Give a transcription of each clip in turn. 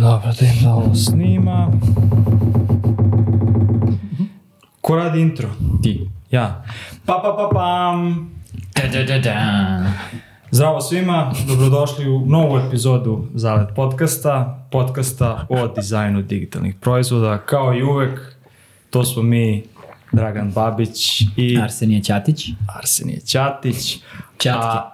Dobro, da im ovo snima. Ko radi intro? Ti. Ja. Pa pa pa pam. Da, da, da, da. Zdravo svima, dobrodošli u novu epizodu Zalet podcasta, podcasta o dizajnu digitalnih proizvoda. Kao i uvek, to smo mi, Dragan Babić i Arsenije Ćatić. Arsenije Ćatić. Ćatki. A,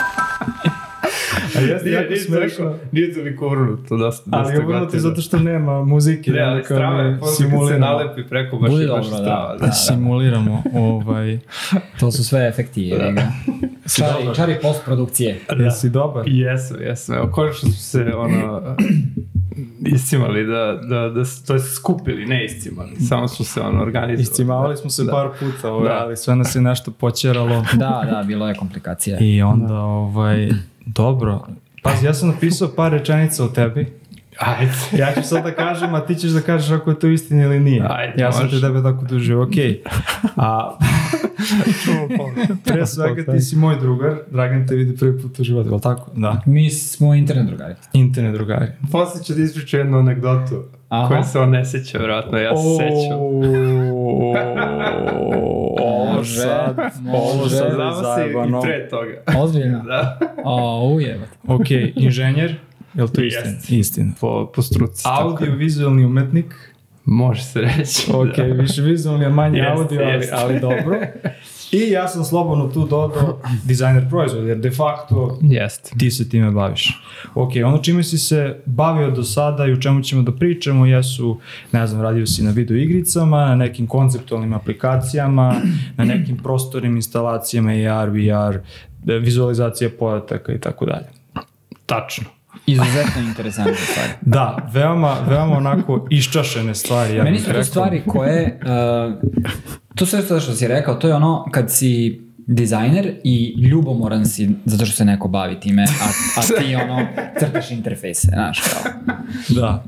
jeste Nije, jako nije, smešno. nije toliko vrnuto, dosta, dosta Ali je gotivno. zato što nema muzike. Ne, ali strava kad se simuliramo. nalepi preko, baš Bude dobro, da. strava. Da. Simuliramo ovaj... To su sve efekti, jebi ga. Čari, čari postprodukcije. Jesi dobar? Jesu, jesu. Evo, konačno su se, ono, iscimali da, da, da, to je skupili, ne iscimali, samo su se, ono, organizovali. Iscimavali smo se Da. par puta, ovaj, Da. ali sve nas je nešto počeralo. Da, da, bilo je komplikacija. I onda, ovaj, dobro. Pazi, ja sam napisao par rečenica o tebi. Ajde. Ja ću sad da kažem, a ti ćeš da kažeš ako je to istina ili nije. Ajde, ja sam te tebe tako dužio, okej. A pre svega ti si moj drugar, Dragan te vidi prvi put u životu, je li tako? Da. Mi smo internet drugari. Internet drugari. Posle ću da ispričam jednu anegdotu, Aha. koja se on ne seća, vjerojatno, ja se sećam. Ovo sad, ovo može. sad je zajebano. i pre toga. Ozbiljno? Da. O, ujebate. Ok, inženjer, je li to Jest. istina? Istina. Po, po struci. Audio-vizualni umetnik, Može se reći. ok, da. više vizualni, a manje Jeste, audio, ali, jeste. ali dobro. I ja sam slobodno tu dodao dizajner proizvoda, jer de facto Jeste. ti se time baviš. Ok, ono čime si se bavio do sada i o čemu ćemo da pričamo jesu, ne znam, radio si na video igricama, na nekim konceptualnim aplikacijama, na nekim prostornim instalacijama AR, VR, vizualizacija podataka i tako dalje. Tačno. Izuzetno interesantne stvari. Da, veoma, veoma onako iščašene stvari. Ja Meni su to stvari koje, uh, to sve što što si rekao, to je ono kad si dizajner i ljubomoran si zato što se neko bavi time, a, a ti ono crtaš interfejse, znaš kao. Da.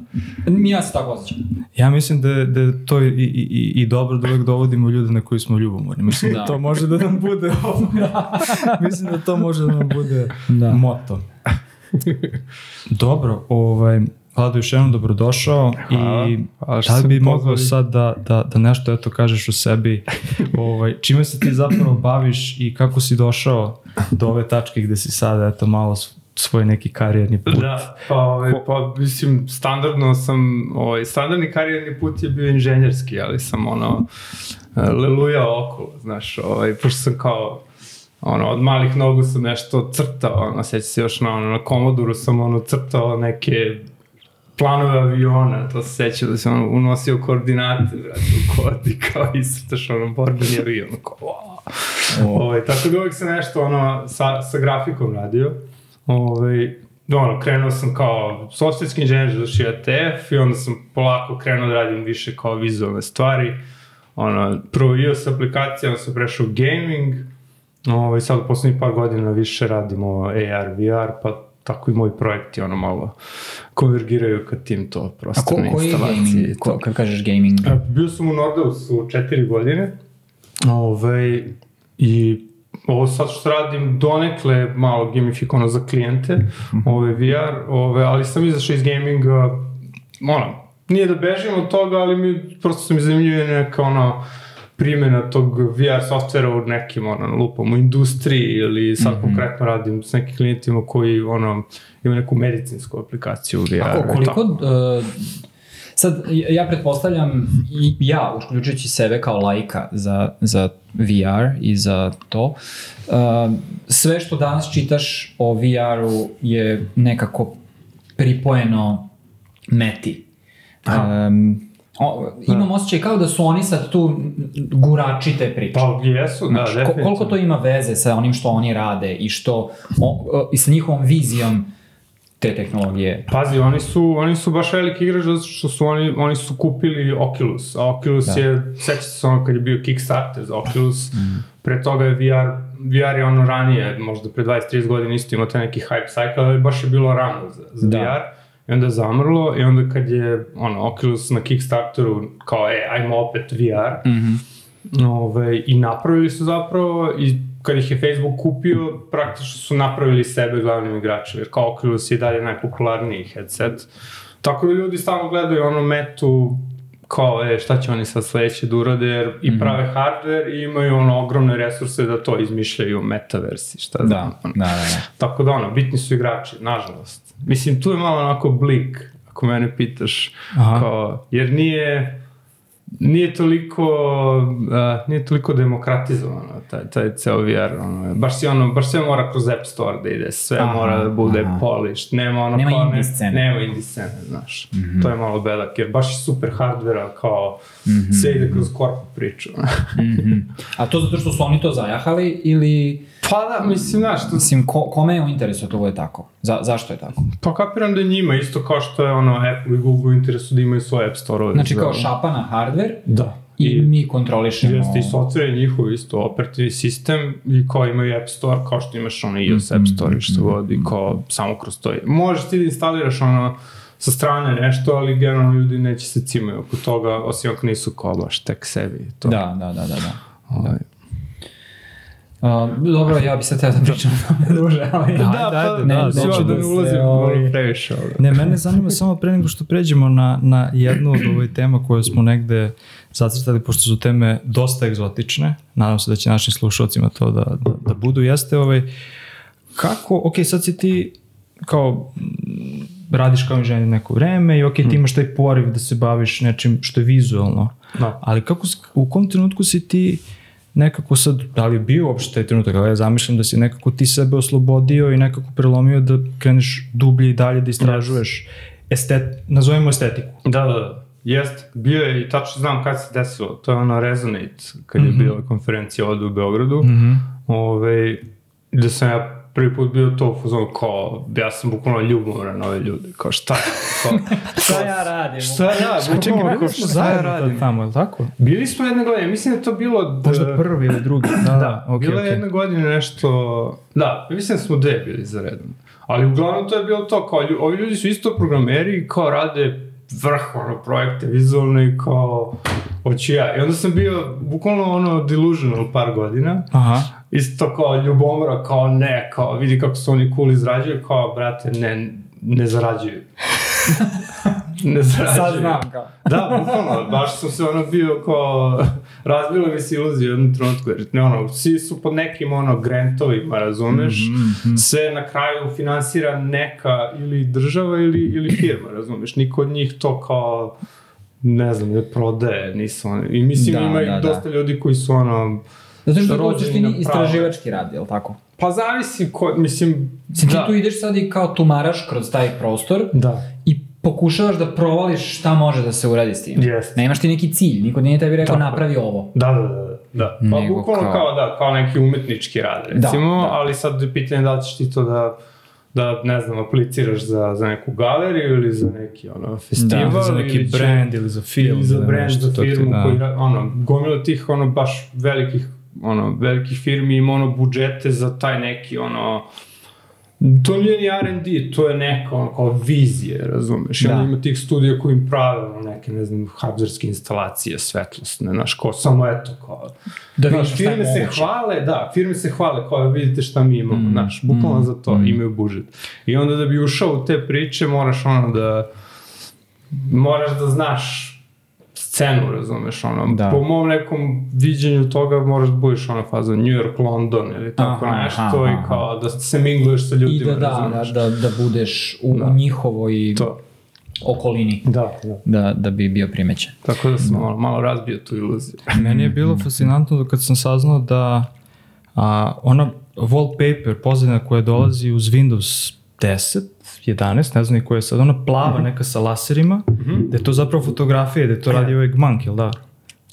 Ja se tako osjećam. Ja mislim da, da to i, i, i, dobro da uvek dovodimo ljude na koji smo ljubomorni. Mislim da, Da. to može da nam bude mislim da to može da nam bude Da. moto. Dobro, ovaj, Vlado, još jednom dobrodošao Hvala. i da li bi mogao sad da, da, da nešto eto kažeš o sebi, ovaj, čime se ti zapravo baviš i kako si došao do ove tačke gde si sada eto malo svoj neki karijerni put. Da, pa, ovaj, pa mislim, standardno sam, ovaj, standardni karijerni put je bio inženjerski, ali sam ono, lelujao okolo, znaš, ovaj, pošto sam kao, ono, od malih nogu sam nešto crtao, ono, seća se još na, ono, na Komoduru sam, ono, crtao neke planove aviona, to se seća da sam ono, unosio koordinate, brate, u kod i kao iscrtaš ono borbeni avion, kao, wow. Ovaj, tako da uvijek sam nešto ono, sa, sa grafikom radio. Ovaj, ono, krenuo sam kao softverski inženjer, završio ETF i onda sam polako krenuo da radim više kao vizualne stvari. Ono, prvo iOS aplikacija, onda sam prešao gaming, ovaj, sad u poslednjih par godina više radimo AR, VR, pa tako i moji projekti ono malo konvergiraju ka tim to A ko, prostorne koji je instalacije. to. Ko, kad kažeš gaming? E, Bio sam u Nordausu četiri godine. Ove, I ovo sad što radim donekle malo gamifikovano za klijente, ove VR, ove, ali sam izašao iz gaminga, ono, nije da bežim od toga, ali mi prosto su mi zanimljive neka ono, primjena tog VR softvera u nekim ono, lupom u industriji ili sad konkretno radim s nekim klijentima koji ono, imaju neku medicinsku aplikaciju u VR. A ko- koliko... Uh, sad, ja pretpostavljam, i ja, uključujući sebe kao lajka za, za VR i za to, uh, sve što danas čitaš o VR-u je nekako pripojeno meti. Um, o, imam osjećaj kao da su oni sad tu gurači te priče. Pa jesu, da, Znaš, ko- definitivno. koliko to ima veze sa onim što oni rade i što o, o, i sa njihovom vizijom te tehnologije. Pazi, oni su, oni su baš veliki igrač zato što su oni, oni su kupili Oculus, a Oculus Da. da. je, sećate se ono kad je bio Kickstarter za Oculus, mm. pre toga je VR, VR je ono ranije, možda pre 20-30 godina isto imao taj neki hype cycle, ali baš je bilo rano za, za Da. da. VR. I onda je zamrlo i onda kad je ono, Oculus na Kickstarteru kao, e, ajmo opet VR, Mhm. Ove, I napravili su zapravo, i kad ih je Facebook kupio, praktično su napravili sebe glavnim igračem, jer kao Oculus je dalje najpopularniji headset. Tako da ljudi stalno gledaju ono metu kao, e, šta će oni sad sledeće da urade, jer Mhm. i prave hardware i imaju ono ogromne resurse da to izmišljaju metaversi, šta Da, znam. da, ono. da, da. Tako da ono, bitni su igrači, nažalost. Mislim, tu je malo onako blik, ako mene pitaš, Aha. kao, jer nije, nije toliko, uh, nije toliko demokratizovano taj, taj ceo VR, ono, baš si ono, baš sve mora kroz App Store da ide, sve Aha, mora da bude aha. polished, nema ono Nema kao, indie ne, scene. nema indie scene, znaš, Mhm. to je malo bedak, jer baš super hardvera, kao, sve ide kroz korpo priču. Mhm. A to zato što su oni to zajahali ili, pa da, mislim, znaš, to, mislim, ko, kome je u interesu da to bude tako? Za, zašto je tako? pa kapiram da je njima, isto kao što je ono Apple i Google u interesu da imaju svoje App Store-ove. Znači kao za- šapa na hardware Da. i, mi kontrolišemo... Jeste, i software je njihov isto operativni sistem i kao imaju App Store, kao što imaš ono iOS App Store i što god i kao samo kroz to. Možeš ti da instaliraš ono sa strane nešto, ali generalno ljudi neće se cimaju oko toga, osim ako nisu kao baš tek sebi. To. Da, da, da, da. da. Ovaj. Uh, dobro, ja bi sad teo da pričam o tome duže, ali... Da, Da, pa, da, ne, neću neću da da ne se, ulazim ovaj, previše. ali. Ne, mene zanima samo pre nego što pređemo na, na jednu od ovoj tema koje smo negde zacrtali, pošto su teme dosta egzotične, nadam se da će našim slušalcima to da, da, da budu, jeste ovaj, kako, ok, sad si ti kao radiš kao inženjer neko vreme i ok, ti imaš taj poriv da se baviš nečim što je vizualno, Da. ali kako, u kom trenutku si ti nekako sad, da li je bio uopšte taj trenutak, ali ja zamišljam da si nekako ti sebe oslobodio i nekako prelomio da kreneš dublje i dalje da istražuješ estet, nazovemo estetiku. Da, da, da. Jeste, bio je i tačno znam kad se desilo, to je ono Resonate, kad je bila konferencija ovde u Beogradu, Mhm. Ove, gde sam ja prvi put bio to u fazonu kao, ja sam bukvalno ljubomoran na ove ljude, kao šta, kao, Šta ja radim? šta ja, bukvalno kao šta ja radim. tamo, je li tako? Bili smo jedne godine, mislim da je to bilo... d- Možda prvi ili drugi. Da, Da, da, ok, bila ok. je jedne godine nešto... Da, mislim da smo dve bili za redom. Ali uglavnom to je bilo to, kao, ovi ljudi su isto programeri i kao rade vrh ono projekte vizualne i kao hoću ja. I onda sam bio bukvalno ono delusional par godina. Aha. Isto kao ljubomora, kao ne, kao vidi kako su oni cool izrađuju, kao brate, ne, ne zarađuju. ne zarađuju. Sad znam kao. Da, bukvalno, baš sam se ono bio kao, razbilo mi se iluzija u jednom trenutku, jer ne ono, svi su pod nekim ono grantovima, razumeš, Mhm, sve na kraju finansira neka ili država ili, ili firma, razumeš, niko od njih to kao, ne znam, ne prodaje, nisu oni, i mislim Da, ima i da, da. dosta ljudi koji su ono, Zato što to u rođeni suštini istraživački rad, je li tako? pa zavisi ko, mislim, Mislim, ti da, tu ideš sad i kao tumaraš kroz taj prostor da, pokušavaš da provališ šta može da se uradi s tim. Jeste. Nemaš ti neki cilj, niko nije tebi rekao Tako. napravi ovo. Da, da, da, da. Pa Nego bukvalno kao- kao... da, kao neki umetnički rad, recimo, Da, da. ali sad je pitanje da li ćeš ti to da da, ne znam, apliciraš za, za neku galeriju ili za neki, ono, festival. Da, za neki ili brand ili za film. Ili za da, brand, za ti, firmu da. koji, ono, gomila tih, ono, baš velikih, ono, velikih firmi ima, ono, budžete za taj neki, ono, to nije ni R&D, to je neka, ono, kao vizije, razumeš? I Da. onda ima tih studija koji im prave, ono, neke, ne znam, hardverske instalacije, svetlosne, znaš, kao, samo eto, kao, Da Znaš, firme se moguće. hvale, da, firme se hvale kao vidite šta mi imamo, Mm, znaš, bukvalno mm, za to, mm. imaju budžet. I onda da bi ušao u te priče, moraš ono da, moraš da znaš scenu, razumeš, ono, Da. po mom nekom viđenju toga moraš da budeš ono faza New York, London ili tako Aha, nešto aha, i kao da se mingluješ sa ljudima, I da, da, razumeš. da, da, da budeš u, Da. njihovoj To, okolini, da, da. da, da bi bio primećen. Tako da sam malo, malo razbio tu iluziju. Meni je bilo fascinantno da kad sam saznao da a, ona wallpaper, pozadina koja dolazi uz Windows 10, 11, ne znam ni koja je sad, ona plava neka sa laserima, da je to zapravo fotografija, da je to radi ovaj Gmank, jel da?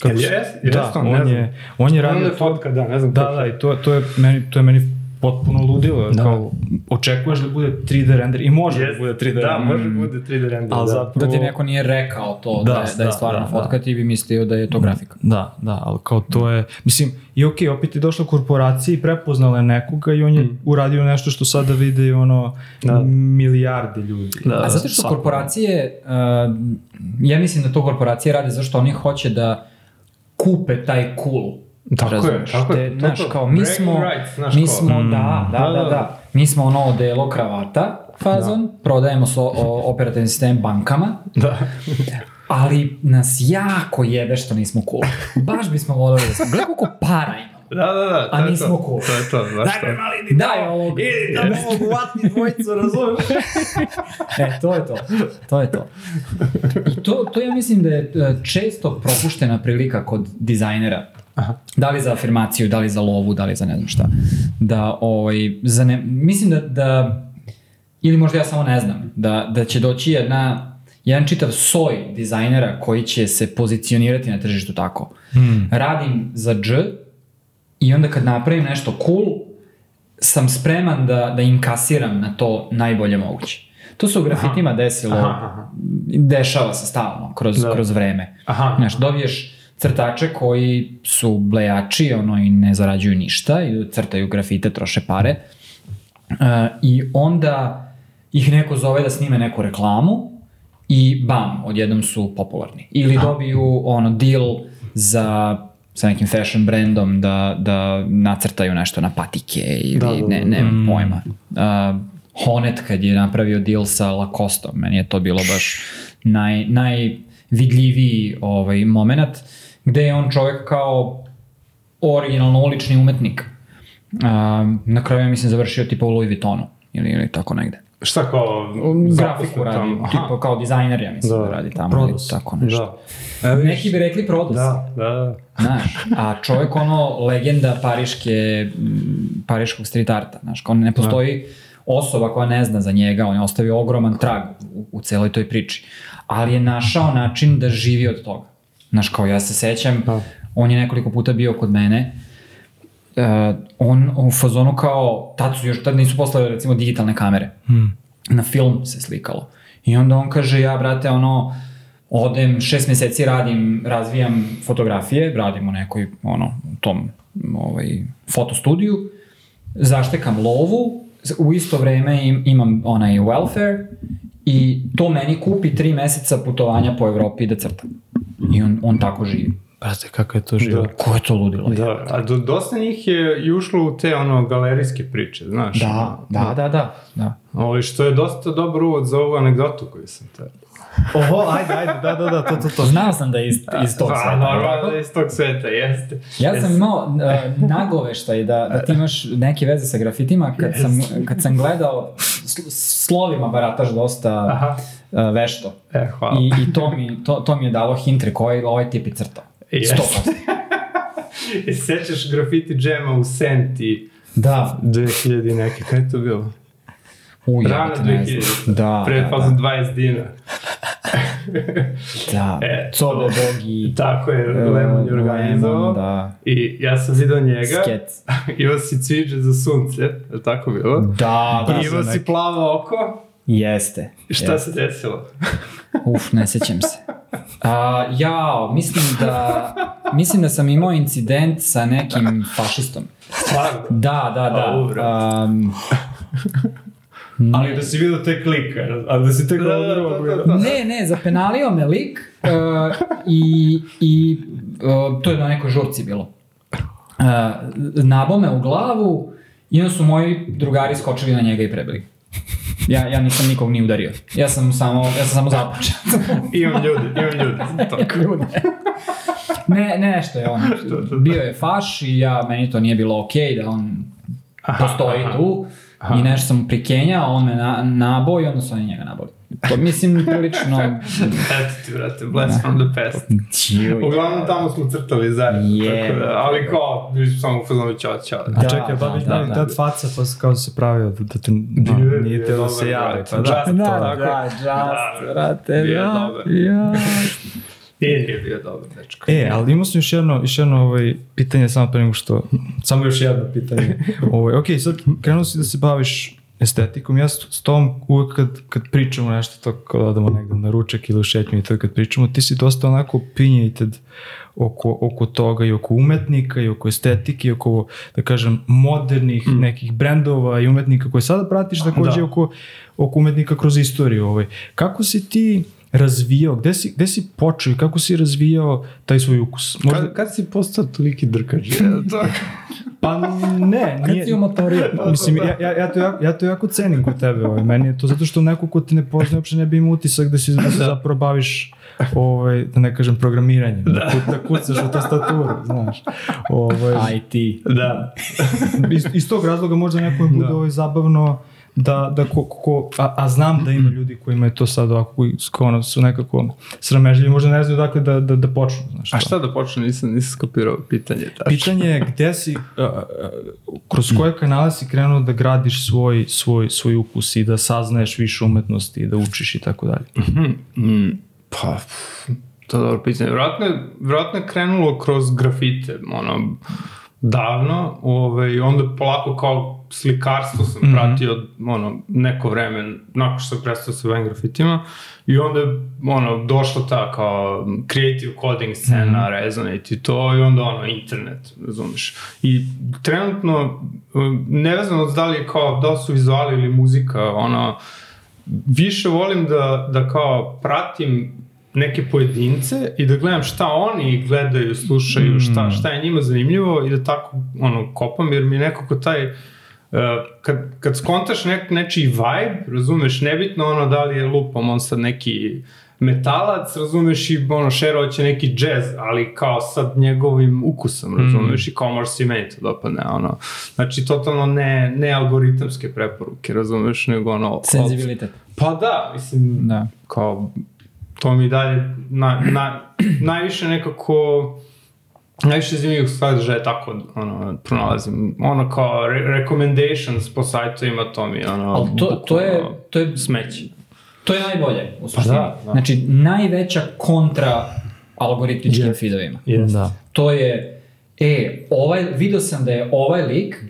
Jel se- jest? Jest da, on, ne on znam. je, on je Onda radio je fotka, da, ne znam Da, da, i to, to je meni, to je meni potpuno ludilo. Da. Kao, očekuješ da bude 3D render i može da bude 3D Da, render. može bude 3D render. Ali da. zapravo... Da ti neko nije rekao to da, Da, da, je, da je da, stvarno da, fotka, da. ti bi mislio da je to grafika. Da, da, ali kao to je, mislim, i okej, opet je došla korporacija i prepoznala je nekoga i on je uradio nešto što sada vide i ono Da. milijarde ljudi. Da. A zato što korporacije, uh, ja mislim da to korporacije rade zašto oni hoće da kupe taj cool. Tako je, razumeš? tako je, Te, to znaš, kao, mi smo, rights, znaš mi smo, da, da, Da, da, da. da, mi smo ono odelo kravata fazon, prodajemo so, o, operativni sistem bankama, Da. ali nas jako jebe što nismo cool. Baš bismo volili da smo, gledaj koliko para imamo. Da, da, da. A to je nismo to. cool. To je to, znaš što. mali, Daj ovog. Idi tamo ovog vatni dvojicu, razumiješ? E, to je to. To je to. I to, to ja mislim da je e, često propuštena prilika kod dizajnera. Aha. Da li za afirmaciju, da li za lovu, da li za ne znam šta. Da, ovaj, za ne, mislim da, da, ili možda ja samo ne znam, da, da će doći jedna, jedan čitav soj dizajnera koji će se pozicionirati na tržištu tako. Hmm. Radim za dž i onda kad napravim nešto cool, sam spreman da, da inkasiram na to najbolje moguće. To se u grafitima desilo, Aha, aha. dešava se stalno kroz, Da. kroz vreme. Aha. Znaš, dobiješ crtače koji su blejači ono, i ne zarađuju ništa, i crtaju grafite, troše pare. Uh, I onda ih neko zove da snime neku reklamu i bam, odjednom su popularni. Ili dobiju ono deal za sa nekim fashion brandom da, da nacrtaju nešto na patike ili Da, da, da. ne, nemam pojma. Uh, Honet kad je napravio deal sa Lacosteom, meni je to bilo baš naj, najvidljiviji ovaj, moment, gde je on čovek kao originalno ulični umetnik. Uh, na kraju ja mislim završio tipa u Louis Vuittonu ili, ili tako negde. Šta kao... Grafiku radi, tamo? Aha. tipa kao dizajner ja mislim da, Da. radi tamo Prodos. ili tako nešto. Da. E, Neki bi rekli Prodos. Da, da, da. Znaš, a čovjek ono legenda pariške, pariškog street arta, znaš, kao ne postoji osoba koja ne zna za njega, on je ostavio ogroman trag u, u celoj toj priči, ali je našao način da živi od toga. Znaš, kao ja se sećam, Da. on je nekoliko puta bio kod mene, uh, on u fazonu kao, tad su još, tad nisu poslali recimo digitalne kamere, Hmm. na film se slikalo. I onda on kaže, ja brate, ono, odem, šest meseci radim, razvijam fotografije, radim u nekoj, ono, u tom, ovaj, fotostudiju, zaštekam lovu, u isto vreme im, imam onaj welfare i to meni kupi tri meseca putovanja po Evropi da crtam. I on, on tako živi. Brate, kako je to život. Ko je to ludilo? Da, a do, dosta njih je i ušlo u te ono galerijske priče, znaš. Da, da, da, da, da. Ovo, što je dosta dobar uvod za ovu anegdotu koju sam te... Oho, ajde, ajde, da, da, da, to, to, to. Znao sam da je iz, iz tog Pa, sveta. normalno da iz tog sveta, jeste. Ja sam imao uh, nagoveštaj da, da ti imaš neke veze sa grafitima kad sam, kad sam gledao, sl- slovima barataš dosta Aha. Uh, vešto. E, hvala. I, i to, mi, to, to mi je dalo hintre koji ovaj tip je crtao. Jeste. 100%. I sećaš grafiti džema u Senti Da. 2000 neke, kada je to bilo? Uj, Rano jebote, ne 2000. znam. Da, Pre da, fazom da. 20 dina. da. E, Code Bogi. Tako je, e, Lemon je organizovao. Da. I ja sam vidio njega, Skec. imao si cviđe za sunce, je tako bilo? Da, da. I imao si plavo oko, Jeste. šta jeste. se desilo? Uf, ne sećam se. A, jao, mislim da, mislim da sam imao incident sa nekim fašistom. Stvarno? Da, da, da. Brate. Um, Ali da si vidio te klika, a da si tek Da, ovo da, da, da, da. ne, ne, zapenalio me lik uh, i, i uh, to je na nekoj žurci bilo. Uh, nabo me u glavu i onda su moji drugari skočili na njega i prebili. Ja, ja nisam nikog ni udario. Ja sam samo, ja sam samo započeo. Imam ljudi, imam ljudi. Tako. ljude. ne, ne, nešto je on. Bio je faš i ja, meni to nije bilo okej da on Aha, postoji aha. tu. I nešto sam prikenjao, on me na, nabo i onda oni njega naboli. To mislim prilično... Eto ti, brate, blast from the past. Uglavnom tamo smo crtali zajedno, Je. tako da, ali kao, mi smo samo u fazonu čao, čao. A Da, čekaj, da, da, bi da, da, da. tad faca pa se kao se pravio da, da te da, je- nije te je da se javi. Pa da, Just Da, tako. da, just, Da, brate, je ja. Nije, nije bio dobar dečko. E, ali imao sam još jedno, još jedno ovaj, pitanje samo pre nego što, samo još jedno pitanje. ovaj, ok, sad krenuo si da se baviš estetikom, ja s, tom uvek kad, kad pričamo nešto to kao da odemo negde na ručak ili u šetnju i to kad pričamo, ti si dosta onako opinionated oko, oko toga i oko umetnika i oko estetike i oko, da kažem, modernih mm. nekih brendova i umetnika koje sada pratiš, takođe da. oko, oko umetnika kroz istoriju. Ovaj. Kako si ti razvijao, gde si, gde si počeo i kako si razvijao taj svoj ukus? Možda... Kad, kad si postao toliki drkač? pa ne, nije. Kad si umotorio? Mislim, ja, ja, ja, to jako, ja to jako cenim kod tebe, ovaj. meni je to zato što neko ko te ne poznaje uopšte ne bi imao utisak da, si, da se zapravo baviš ovaj, da ne kažem programiranjem, da, da, da kucaš u tastaturu, znaš. Ovaj, IT. Da. iz, iz tog razloga možda neko bude da. ovaj, zabavno da, da ko, ko, a, a znam da ima ljudi kojima je to sad ovako, koji ono, su nekako sramežljivi, možda ne znaju dakle da, da, da počnu. Znaš, a šta da počnu, nisam, nisam skopirao pitanje. Tačno. Pitanje je gde si, a, a, kroz koje kanale si krenuo da gradiš svoj, svoj, svoj ukus i da saznaješ više umetnosti i da učiš i tako dalje. Mm, pa, to je dobro pitanje. Vratno je, vratno je krenulo kroz grafite, ono, davno, ove, i onda polako kao slikarstvo sam mm -hmm. pratio ono, neko vreme nakon što sam prestao sa bavim grafitima i onda ono, došla ta kao creative coding scena, mm -hmm. Resonate i to i onda ono, internet, razumeš. I trenutno, nevezano da li je kao, da su vizuali ili muzika, ono, više volim da, da kao pratim neke pojedince i da gledam šta oni gledaju, slušaju, šta, mm. šta je njima zanimljivo i da tako ono, kopam, jer mi je nekako taj Uh, kad, kad skontaš nek, nečiji vibe, razumeš, nebitno ono da li je lupom on sad neki metalac, razumeš, i ono, Šero će neki džez, ali kao sad njegovim ukusom, razumeš, mm. i kao možeš si meni to dopadne, ono. Znači, totalno ne, ne algoritamske preporuke, razumeš, nego ono... Senzibilitet. Pa da, mislim, da. kao to mi dalje na, na, najviše nekako najviše zanimljivih sadržaja tako ono, pronalazim. Ono kao re recommendations po sajtovima, to mi ono... Ali to, to je, to je smeći. To je najbolje, u suštini. Pa da, da. Znači, najveća kontra algoritmičkim yes. feedovima. Yes. Da. To je, e, ovaj, video sam da je ovaj lik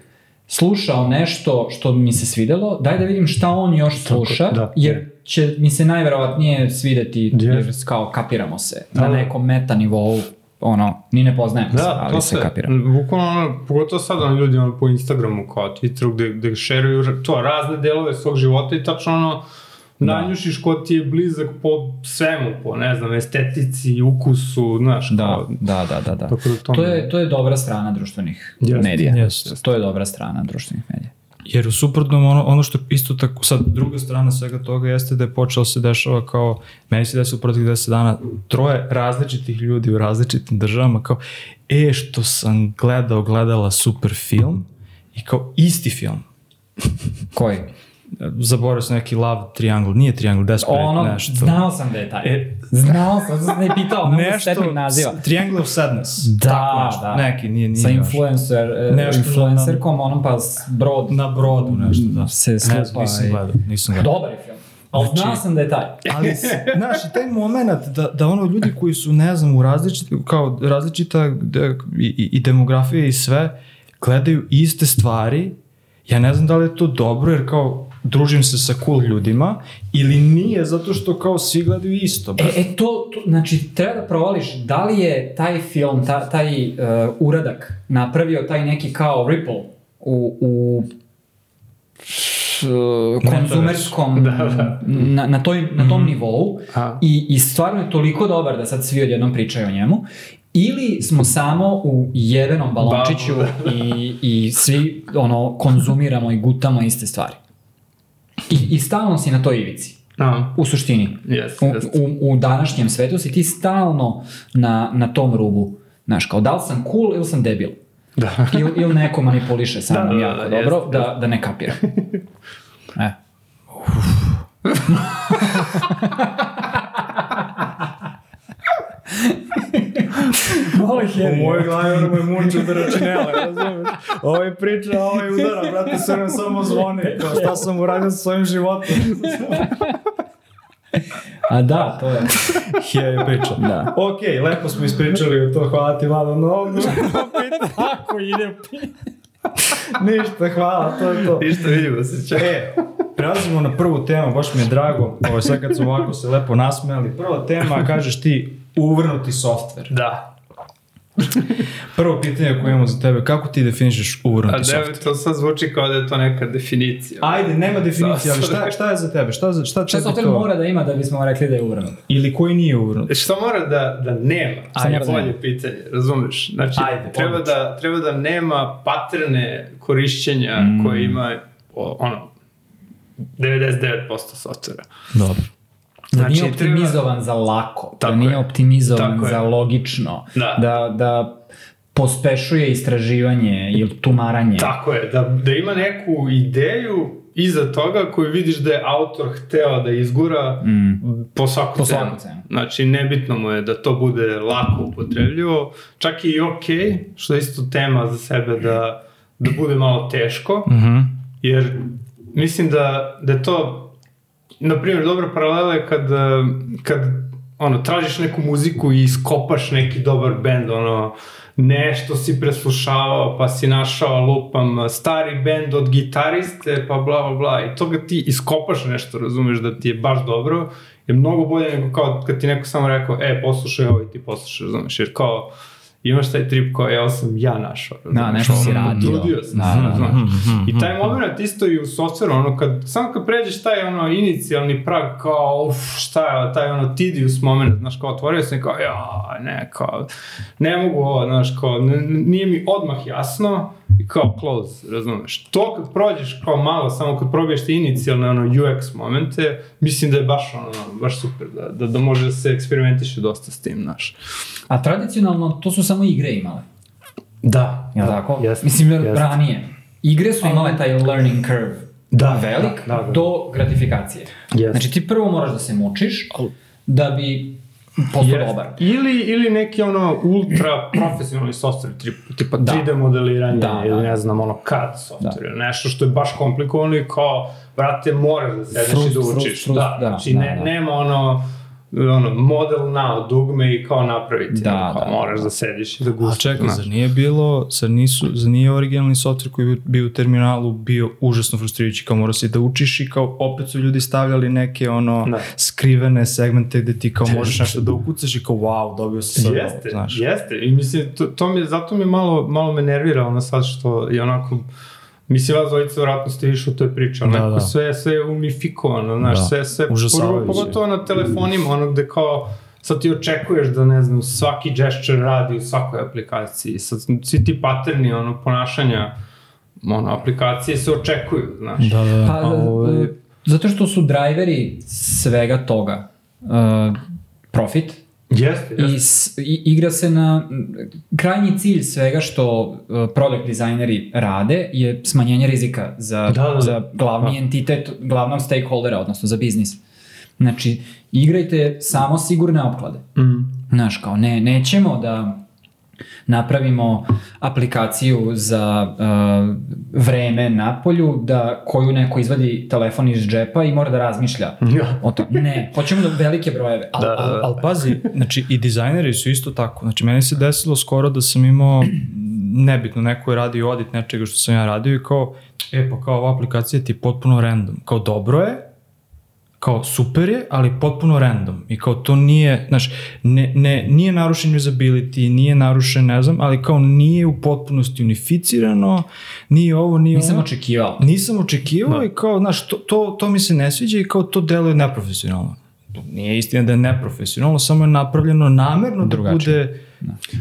slušao nešto što mi se svidelo, daj da vidim šta on još sluša, Tako, da. jer će mi se najverovatnije svideti, yes. jer kao kapiramo se da, na da. nekom meta nivou, ono, ni ne poznajemo da, se, ali to se, se kapiramo. Bukvalno, ono, pogotovo sad ono, ljudi ono, po Instagramu, kao Twitteru, gde, gde šeruju to, razne delove svog života i tačno ono, da. nanjušiš ko ti je blizak po svemu, po, ne znam, estetici, ukusu, znaš, da, kao... Da, da, da, da. da to, je, to je dobra strana društvenih yes, medija. Yes. To je dobra strana društvenih medija. Jer u suprotnom ono, ono što isto tako, sad druga strana svega toga jeste da je počelo se dešava kao, meni se desilo u protiv 10 dana, troje različitih ljudi u različitim državama kao, e što sam gledao, gledala super film i kao isti film. Koji? zaboravio sam neki love triangle, nije triangle, desperate, ono, nešto. Znao sam da je taj. E, znao sam, sam ne pitao, nešto, naziva. Triangle of Sadness. Da, Tako, nešto, da. Neki, nije, nije. Sa influencer, e, nešto influencerkom, na, onom pa brod. Na brodu nešto, da. Se slupa. Ne, nisam gledao, nisam gledao. Dobar je film. Ali znači, znao sam da je taj. Ali, znaš, taj moment da, da ono ljudi koji su, ne znam, u različit, kao različita de, i, i demografija i sve, gledaju iste stvari, ja ne znam da li je to dobro, jer kao družim se sa cool ljudima ili nije zato što kao svi gledaju isto. E, e to, to, znači treba da provališ da li je taj film, ta, taj uh, uradak napravio taj neki kao ripple u, u konzumerskom da, da. Na, na, toj, na tom mm. nivou i, i stvarno je toliko dobar da sad svi odjednom pričaju o njemu ili smo samo u jebenom balončiću i, i svi ono konzumiramo i gutamo iste stvari. I, i stalno si na toj ivici. Aha. U suštini. Yes, u, yes. u, u današnjem svetu si ti stalno na, na tom rubu. Znaš, kao da li sam cool ili sam debil. Da. ili, ili neko manipuliše sa mnom da, jako da, da, dobro, yes, da, da ne kapiram. E. Mali Harry. U mojoj glavi ono me munče da račinele, razumiješ? Ovo je priča, ovo je udara, brate, sve nam samo zvoni. Kao šta sam uradio sa svojim životom. A da, to je. je priča. Da. Ok, lepo smo ispričali o to, hvala ti Vlado, no, no, Tako ide. ništa, hvala, to je to. Ništa vidimo se će. E, prelazimo na prvu temu, baš mi je drago, ovo sad kad smo ovako se lepo nasmejali, prva tema, kažeš ti, uvrnuti softver. Da. Prvo pitanje koje imamo za tebe, kako ti definišeš A uvrnuti da, softver? to sad zvuči kao da je to neka definicija. Ajde, nema definicije, ali šta, šta je za tebe? Šta, za- šta Šta tebi software to? mora da ima da bismo rekli da je uvrnut? Ili koji nije uvrnut? Šta mora da, da nema? Šta Ajde, da bolje nema? pitanje, razumeš? Znači, Ajde, treba, odlično. da, treba da nema patrne korišćenja Mm. koje ima o, ono, 99% softvera. Dobro. Da Znači, nije optimizovan za lako, da Tako nije je. optimizovan Tako je. za logično, Da. da, da pospešuje istraživanje ili tumaranje. Tako je, da, da ima neku ideju iza toga koju vidiš da je autor hteo da izgura Mm. po svaku Po cenu. svaku cenu. Znači, nebitno mu je da to bude lako upotrebljivo, čak i ok, što je isto tema za sebe da, da bude malo teško, Mhm. jer mislim da, da je to, na primjer, dobra paralela je kad, eh, kad ono, tražiš neku muziku i iskopaš neki dobar bend, ono, nešto si preslušavao, pa si našao, lupam, stari bend od gitariste, pa bla, bla, bla, i toga ti iskopaš nešto, razumeš, da ti je baš dobro, je mnogo bolje nego kao kad ti neko samo rekao, e, poslušaj ovo i ti poslušaš, razumeš, jer kao, imaš taj trip kao, evo sam ja našao. Da, razumeš, nešto si radio. Trudio sam Da, se, da, da. znaš. Mhm, I taj moment isto i u softveru, ono, kad, samo kad pređeš taj ono inicijalni prag, kao, uf, šta je, taj ono tedious moment, znaš, kao, otvorio sam i kao, ja, ne, kao, ne mogu ovo, znaš, kao, nije mi odmah jasno, i kao, close, razumeš. To kad prođeš kao malo, samo kad probiješ te inicijalne, ono, UX momente, mislim da je baš, ono, baš super, da, da, da može da se eksperimentiše dosta s tim, znaš. A tradicionalno to su samo igre imale. Da, Jel tako? jest, Mislim, jest. ranije. Igre su imale taj learning curve. Da, velik da, da, da. do gratifikacije. Jest. Znači ti prvo moraš da se mučiš da bi postao dobar. Ili, ili neki ono ultra profesionalni software, tipa Da. 3D modeliranje Da, ili da. ne znam, ono CAD software, nešto što je baš komplikovano i kao, brate, moraš da Frust, i da frust, učiš. frust, da, da, znači da, ne, da. nema ono, ono, model now, dugme i kao napraviti. Da, ono, kao, da, moraš da. da sediš i da A gustaš. čekaj, zar nije bilo, zar, nisu, zar nije originalni software koji je bio u terminalu bio užasno frustrirajući, kao morao si da učiš i kao opet su ljudi stavljali neke ono Da. skrivene segmente gde ti kao možeš nešto da ukucaš i kao wow, dobio si sad ovo, Jeste, znaš. jeste. I mislim, to, to mi, zato mi malo, malo me nervira ono sad što je onako, mislim vas dvojica vratno ste više u toj priči, onako Da, da. sve, sve je unifikovano, znaš, Da. sve, sve, Užasavajuće. prvo, pogotovo na telefonima, ono gde kao, sad ti očekuješ da, ne znam, svaki gesture radi u svakoj aplikaciji, sad svi ti paterni, ono, ponašanja, ono, aplikacije se očekuju, znaš. Da, da, da. Pa, A, ovaj, zato što su driveri svega toga uh, profit Jeste, jeste. i, s, i igra se na krajnji cilj svega što uh, product dizajneri rade je smanjenje rizika za, Da, da, da. za glavni entitet glavnog stakeholdera, odnosno za biznis. Znači, igrajte samo sigurne opklade. Mm. Znaš, kao ne, nećemo da napravimo aplikaciju za uh, vreme na polju da koju neko izvadi telefon iz džepa i mora da razmišlja o tom. Ne, hoćemo da velike brojeve. Al, Da, da, al, da. al pazi, znači i dizajneri su isto tako. Znači meni se desilo skoro da sam imao nebitno, neko je radio audit nečega što sam ja radio i kao, e pa kao ova aplikacija ti je potpuno random. Kao dobro je, kao super je, ali potpuno random. I kao to nije, znaš, ne, ne, nije narušen usability, nije narušen, ne znam, ali kao nije u potpunosti unificirano, nije ovo, nije Nisam ono. očekivao. Nisam očekivao i kao, znaš, to, to, to mi se ne sviđa i kao to deluje neprofesionalno. Nije istina da je neprofesionalno, samo je napravljeno namerno da Drugačije. bude...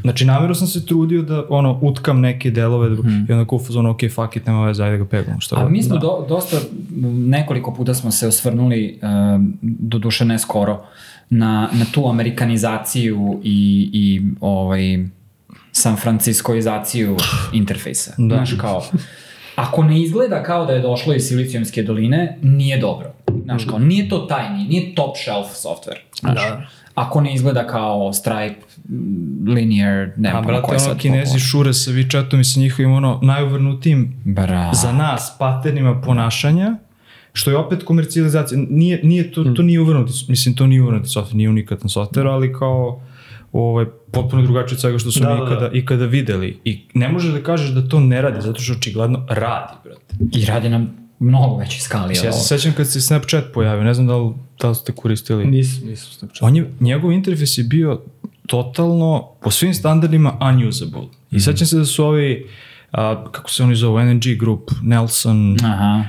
Znači, namerno sam se trudio da, ono, utkam neke delove da, i onda kao fazon, ok, fuck it, nema veze, ajde ga pegamo, šta A mi smo da. do, dosta, nekoliko puta smo se osvrnuli, um, do duše ne skoro, na, na tu amerikanizaciju i, i ovaj, San Franciskoizaciju interfejsa. Da. Znaš, kao, ako ne izgleda kao da je došlo iz Silicijumske doline, nije dobro. Znaš, kao, nije to tajni, nije top shelf software. Znaš, Da. Ako ne izgleda kao Stripe, Linear, nema A, pojma brate, ko je sad ono, kinezi popularan. šure sa WeChatom i sa njihovim, ono, najuvrnutijim Bra. za nas paternima ponašanja što je opet komercijalizacija. Nije, nije to, to nije uvrnuti, mislim, to nije uvrnuti software, nije unikatan software, ali kao ovaj, potpuno drugačije od svega što su Da, mi da, da. ikada, ikada videli. I ne možeš da kažeš da to ne radi, zato što očigledno radi, brate. I radi nam mnogo veći skali. Ja od se sećam kad se Snapchat pojavio, ne znam da li, da li ste koristili. Nisam, nisam Snapchat. On je, njegov interfejs je bio totalno, po svim standardima, unusable. I Mhm. sećam se da su ovi, a, kako se oni zovu, NNG Group, Nelson, Aha.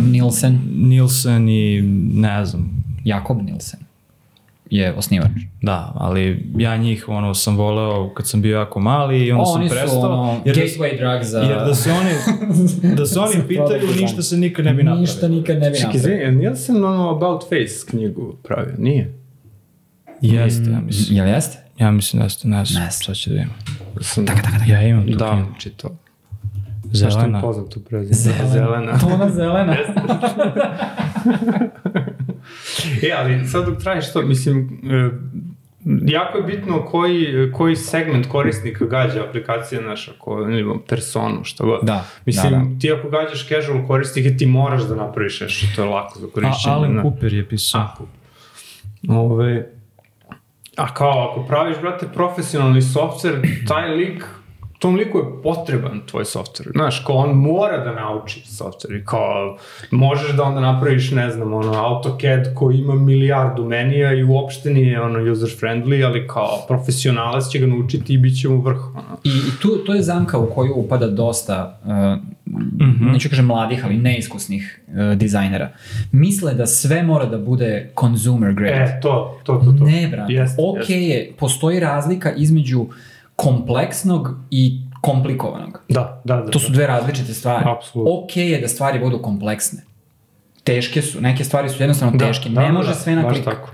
Nielsen, Nielsen i ne znam, Jakob Nielsen je osnivač. da, ali ja njih ono sam voleo kad sam bio jako mali i onda Oni sam su prestao. ono, jer, da, gateway drug za... jer da se oni, da se oni pitaju, ništa se nikad ne bi napravilo. Ništa nikad ne bi Čekaj, napravio. izvini, jel Nielsen ono About Face knjigu pravio? Nije. Jeste, ja mislim. Jel jeste? Ja mislim da jeste, ne znam, Ne znam. sad ću da vidim. Sam, Ja imam tu da, knjigu. čitao. Zašto mi Zelena. poznato prezime? Zelena. Ona zelena. E, ali sad dok trajiš to, mislim, e, jako je bitno koji, koji segment korisnika gađa aplikacija naša, ko, ne znam, personu, šta god. Da, Mislim, da, da. ti ako gađaš casual korisnike, ti moraš da napraviš nešto, to je lako za A, korišćenje. Alan ne? Cooper je pisao. A, Ove, a kao, ako praviš, brate, profesionalni software, taj lik, tom liku je potreban tvoj software. Znaš, kao on mora da nauči software i kao, možeš da onda napraviš, ne znam, ono, AutoCAD koji ima milijardu menija i uopšte nije ono user friendly, ali kao profesionalac će ga naučiti i bit će mu vrh. Ono. I, i tu, to je zamka u koju upada dosta, uh, neću kažem mladih, ali neiskusnih uh, dizajnera. Misle da sve mora da bude consumer grade. E, to, to, to, to. Ne, brate. Jeste, ok jeste. je, postoji razlika između kompleksnog i komplikovanog. Da, da, da. To su dve različite stvari. Apsolutno. Ok je da stvari budu kompleksne. Teške su, neke stvari su jednostavno da, teške. da, ne da, može da, sve na klik. tako.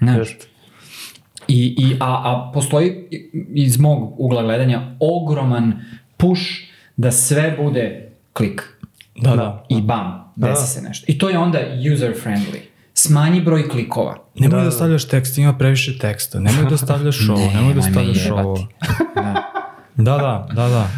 Jeste. I, i, a, a postoji iz mog ugla gledanja ogroman push da sve bude klik. Da, da. I bam, desi Da. se nešto. I to je onda user friendly. Smanji broj klikova. Nemoj da, Da, da. stavljaš tekst, ima previše teksta. Nemoj da stavljaš ovo, nemoj da Nemoj me stavljaš ovo. Da. Da, da, da, da.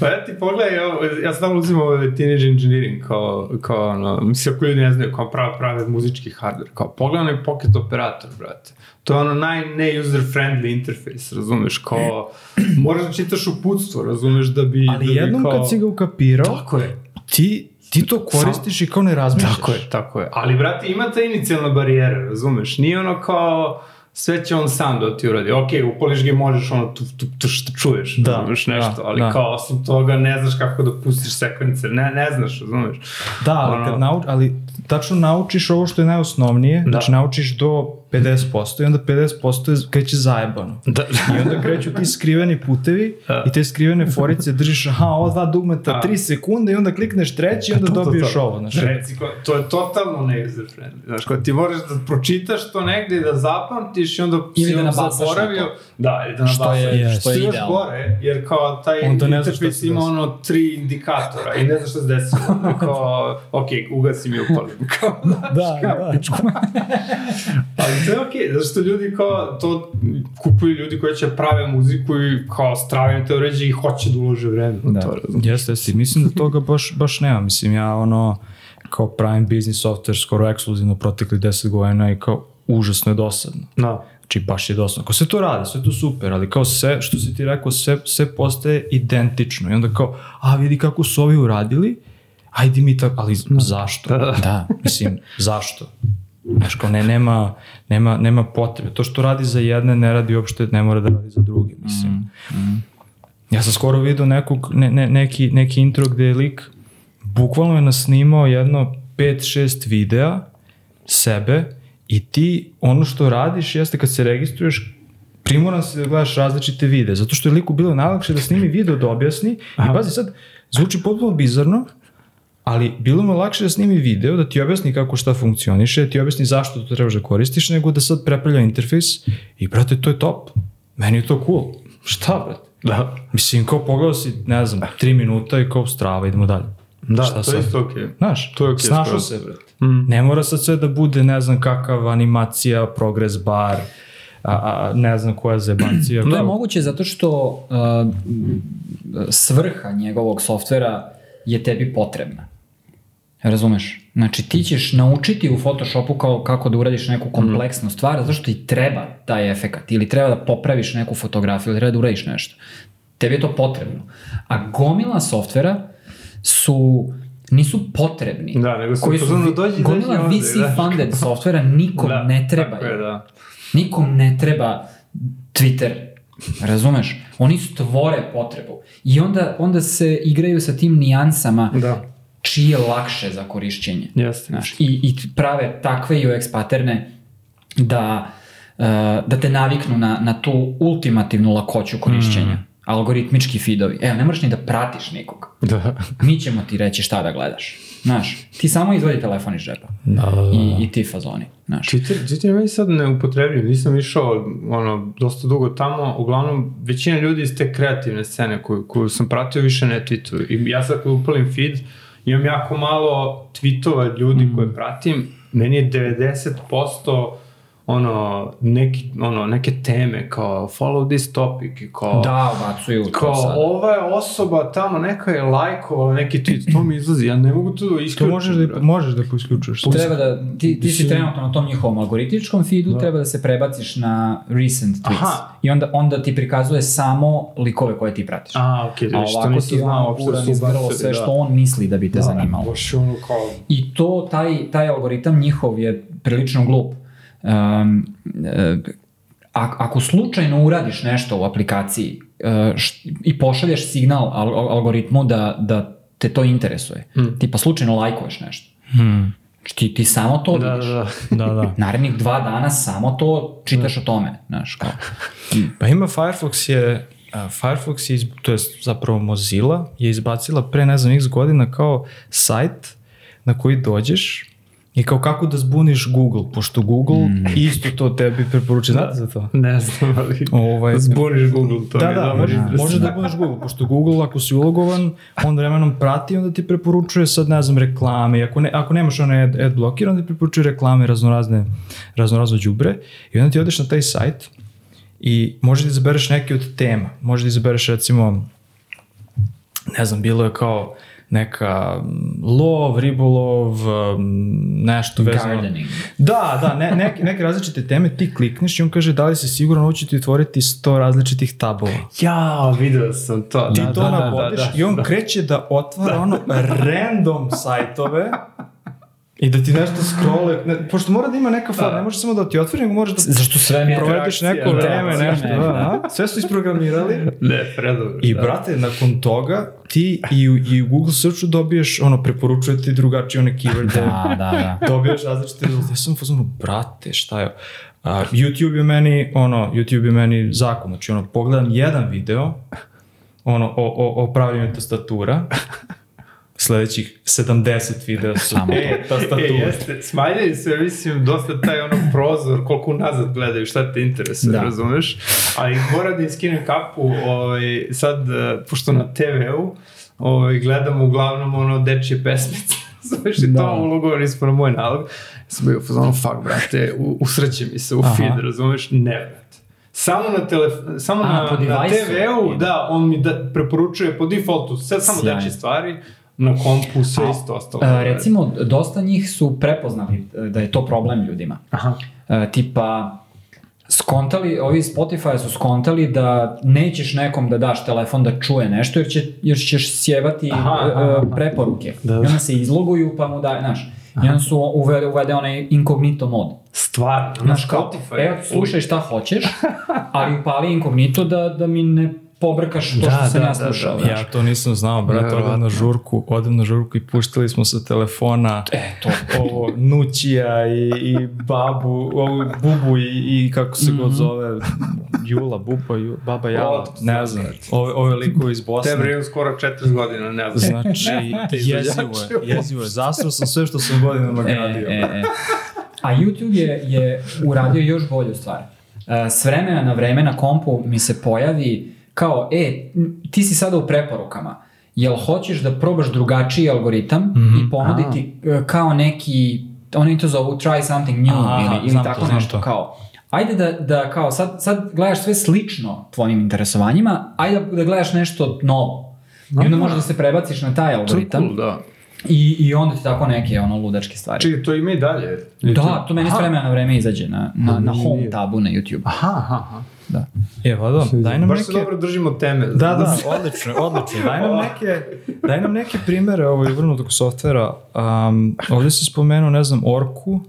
Pa ja ti pogledaj, ja, ja sam uzimam ovaj teenage engineering kao, kao ono, mislim ako ljudi ne znaju, kao prave, prave muzički hardware, kao pogledaj onaj pocket operator, brate. To je ono naj ne user friendly interface, razumeš, kao, moraš da čitaš uputstvo, razumeš, da bi... da Ali bi jednom kao... kad si ga ukapirao, Tako je, ti, ti to koristiš i kao ne razmišljaš. tako je, tako je. Ali, brate, ima ta inicijalna barijera, razumeš, nije ono kao sve će on sam da ti uradi. Ok, upališ ga i možeš ono tu, tu, tu što čuješ, Da, razumeš nešto, da, ali da. kao osim toga ne znaš kako da pustiš sekvence, ne, ne znaš, razumeš. Da, ali, Ono- kad nauč, ali tačno naučiš ovo što je najosnovnije, da. znači naučiš do 50% i onda 50% je, kreće zajebano. Da. I onda kreću ti skriveni putevi Da. i te skrivene forice držiš, aha, ova dva dugmeta Da. 3 sekunde i onda klikneš treći i onda To, to, dobiješ to. ovo. Znači. Reci, ko, to je totalno ne user friendly. Znaš, kao ti moraš da pročitaš to negde i da zapamtiš i onda Ili si da nabasaš na to. Da, ili da Što nabasaš. je- Yes. što je Što još idealno. gore, jer kao taj znaš interfejs ima ono tri indikatora i ne znaš šta se desilo. kao, ok, ugasim i upalim. Kao, Da, da. Ali to je okej, okay, zato što ljudi kao to kupuju ljudi koji će prave muziku i kao stravim te uređe i hoće da ulože vreme u Da. to? Jeste, jeste. Mislim da toga baš, baš nema. Mislim, ja ono, kao pravim business software skoro ekskluzivno protekli 10 godina i kao užasno je dosadno. Da. Znači, baš je dosadno. Kao sve to radi, sve to super, ali kao sve, što si ti rekao, sve, sve postaje identično. I onda kao, a vidi kako su ovi uradili, ajde mi tako, ali zašto? Da. Mislim, zašto? Znaš, kao ne, nema, nema, nema potrebe. To što radi za jedne, ne radi uopšte, ne mora da radi za druge, mislim. Ja sam skoro vidio nekog, ne, ne, neki, neki intro gde je lik bukvalno je nasnimao jedno 5-6 videa sebe i ti ono što radiš jeste kad se registruješ primoran si da gledaš različite videe, zato što je liku bilo najlakše da snimi video da objasni i pazi sad, zvuči potpuno bizarno, ali bilo mu lakše da snimi video, da ti objasni kako šta funkcioniše, da ti objasni zašto to trebaš da koristiš, nego da sad prepravlja interfejs i brate, to je top. Meni je to cool. Šta, brate? Da. Mislim, kao pogledao si, ne znam, tri minuta i kao strava, idemo dalje. Da, Šta to sad? je isto okej. Znaš, To je okej snašao se, brate. Ne mora sad sve da bude, ne znam, kakav animacija, progress bar, a, a, ne znam koja zebancija. To je moguće zato što uh, svrha njegovog softvera je tebi potrebna. Razumeš? Znači ti ćeš naučiti u Photoshopu kao, kako da uradiš neku kompleksnu stvar, zato što ti treba taj efekat, ili treba da popraviš neku fotografiju, ili treba da uradiš nešto. Tebi je to potrebno. A gomila softvera su nisu potrebni. Da, nego su koji su dođi, dođi gomila ovde, VC da. funded softvera nikom Da, ne treba. Tako je, da. Nikom ne treba Twitter. Razumeš? Oni stvore potrebu. I onda, onda se igraju sa tim nijansama Da. Čiji je lakše za korišćenje. Jeste. Znaš, i, I prave takve UX paterne da, uh, da te naviknu na, na tu ultimativnu lakoću korišćenja. Mm. Algoritmički feedovi. Evo, ne moraš ni da pratiš nikog. Da. Mi ćemo ti reći šta da gledaš. Znaš, ti samo izvodi telefon iz džepa. Da, da, da. I, I ti fazoni. Znaš. Twitter, Twitter je meni sad neupotrebljiv, nisam išao ono, dosta dugo tamo, uglavnom većina ljudi iz te kreativne scene koju, koju sam pratio više ne tweetuju. I ja sad kad upalim feed, imam jako malo tweetova ljudi Mm. koje pratim, meni je 90% ono, neki, ono, neke teme kao follow this topic i kao Da, ubacuju to kao sad. ova je osoba tamo neka je lajkovala neki tweet, to mi izlazi, ja ne mogu to da To možeš da, možeš da isključuješ. Treba da, ti, ti si trenutno na tom njihovom algoritmičkom feedu, treba da se prebaciš na recent tweets. Aha. I onda, onda ti prikazuje samo likove koje ti pratiš. A, okej, A okay, što ovako nisam ti znao uopšte gura su ubacili, sve da. što on misli da bi te zanimalo. Baš ono kao... I to, taj, taj algoritam njihov je prilično glup. Um, a- ako slučajno uradiš nešto u aplikaciji e, i pošalješ signal al, al- algoritmu da, da te to interesuje, Hmm. tipa slučajno lajkuješ nešto, Hmm. Znači, ti, ti samo to Da, vidiš. da, da. Da, da. Narednih dva dana samo to čitaš o tome, znaš, kao. Pa ima Firefox je, Firefox je, to je zapravo Mozilla, je izbacila pre ne znam x godina kao sajt na koji dođeš i kao kako da zbuniš Google, pošto Google Mm. isto to tebi preporučuje, znate za to? Ne znam, ali... Ovaj, Zbuniš Google, to da, mi je da, dobro. može, može da budeš Google, pošto Google ako si ulogovan, on vremenom prati, onda ti preporučuje sad, ne znam, reklame, i ako, ne, ako nemaš one ad, ad blocker, onda ti preporučuje reklame raznorazne, raznorazno đubre. I onda ti odeš na taj sajt i možeš da izabereš neke od tema, možeš da izabereš recimo, ne znam, bilo je kao neka mm, lov, ribolov, mm, nešto vezano. Gardening. Da, da, ne, neke, neke različite teme, ti klikneš i on kaže da li si siguran, ovo će ti otvoriti 100 različitih tabova. Ja, video sam to. Ti da, to da, da, navodiš da, da, i on da. kreće da otvara ono random sajtove i da ti nešto scrolluje, ne, pošto mora da ima neka fora, Da. ne može samo da ti otvori, nego moraš da Zašto sve mi provedeš neko da, vreme, nešto, vreme, da, da. a? sve su isprogramirali. Ne, predobro. I da. brate, nakon toga ti i, u- i u Google searchu dobiješ, ono, preporučuje ti drugačije one keyworde, Da, da, da. dobiješ različite rezultate. Ja sam fazonu, brate, šta je? A, YouTube je meni, ono, YouTube je meni zakon. Znači, ono, pogledam jedan video, ono, o, o, o pravljenju tastatura, sledećih 70 videa su, Samo e, tastatura. E, jeste, smanjaju se, mislim, dosta taj ono prozor, koliko unazad gledaju, šta te interesuje, Da. razumeš? Ali moram da im skinem kapu, ovaj, sad, eh, pošto na TV-u, ovaj, gledam uglavnom ono dečje pesmice. Znaš, i Da. to ulogovani smo na moj nalog. Sam bio fazonu, fuck, brate, u, usreće mi se u Aha. feed, razumeš? Ne, brate. Samo na, telef samo A, na, na TV-u, da, on mi da, preporučuje po defaultu sve samo Sjajno. dečje stvari, na kompu sve isto ostalo. E, recimo, dosta njih su prepoznali e, da je to problem ljudima. Aha. E, tipa, skontali, ovi Spotify su skontali da nećeš nekom da daš telefon da čuje nešto jer, će, jer ćeš sjevati Aha, e, aha, aha. preporuke. Da. I onda se izloguju pa mu daj, znaš, i onda su uvede, uvede onaj incognito mod. Stvarno, na Spotify. evo, slušaj šta hoćeš, ali upali incognito da, da mi ne pobrkaš to Da, što sam da, ja da, da. znaš. Ja to nisam znao, brate, odem na žurku, odem na žurku i puštali smo sa telefona E, to. ovo Nućija i, i babu, ovu bubu i, i kako se god zove, Jula, buba, Ju, baba Jala, O, ne znam, ove, ove likove iz Bosne. Tebe imam skoro 40 godina, ne znam. Znači, jezivo je, jezivo je. Zasro sam sve što sam godinama E, gradio. e, e. A YouTube je, je uradio još bolju stvar. E, S vremena na vreme na kompu mi se pojavi kao, e, ti si sada u preporukama. Jel hoćeš da probaš drugačiji algoritam Mhm. i ponuditi e, kao neki, oni to zovu try something new Aha, ili, ili tako to, nešto to. kao. Ajde da, da kao sad, sad gledaš sve slično tvojim interesovanjima, ajde da, da gledaš nešto novo. I onda možeš da se prebaciš na taj algoritam cool, da. I, I onda ti tako neke ono ludačke stvari. Čekaj, to ima i dalje. Da, to meni s vremena na vreme izađe na, na, na home tabu na YouTube. Aha, aha, aha. Da. E, pa da, daj nam Baš neke... se dobro držimo teme. Da, da, odlično, odlično. Daj nam neke, daj nam neke primere ovaj, vrnutog softvera. Um, ovdje si spomenuo, ne znam, Orku.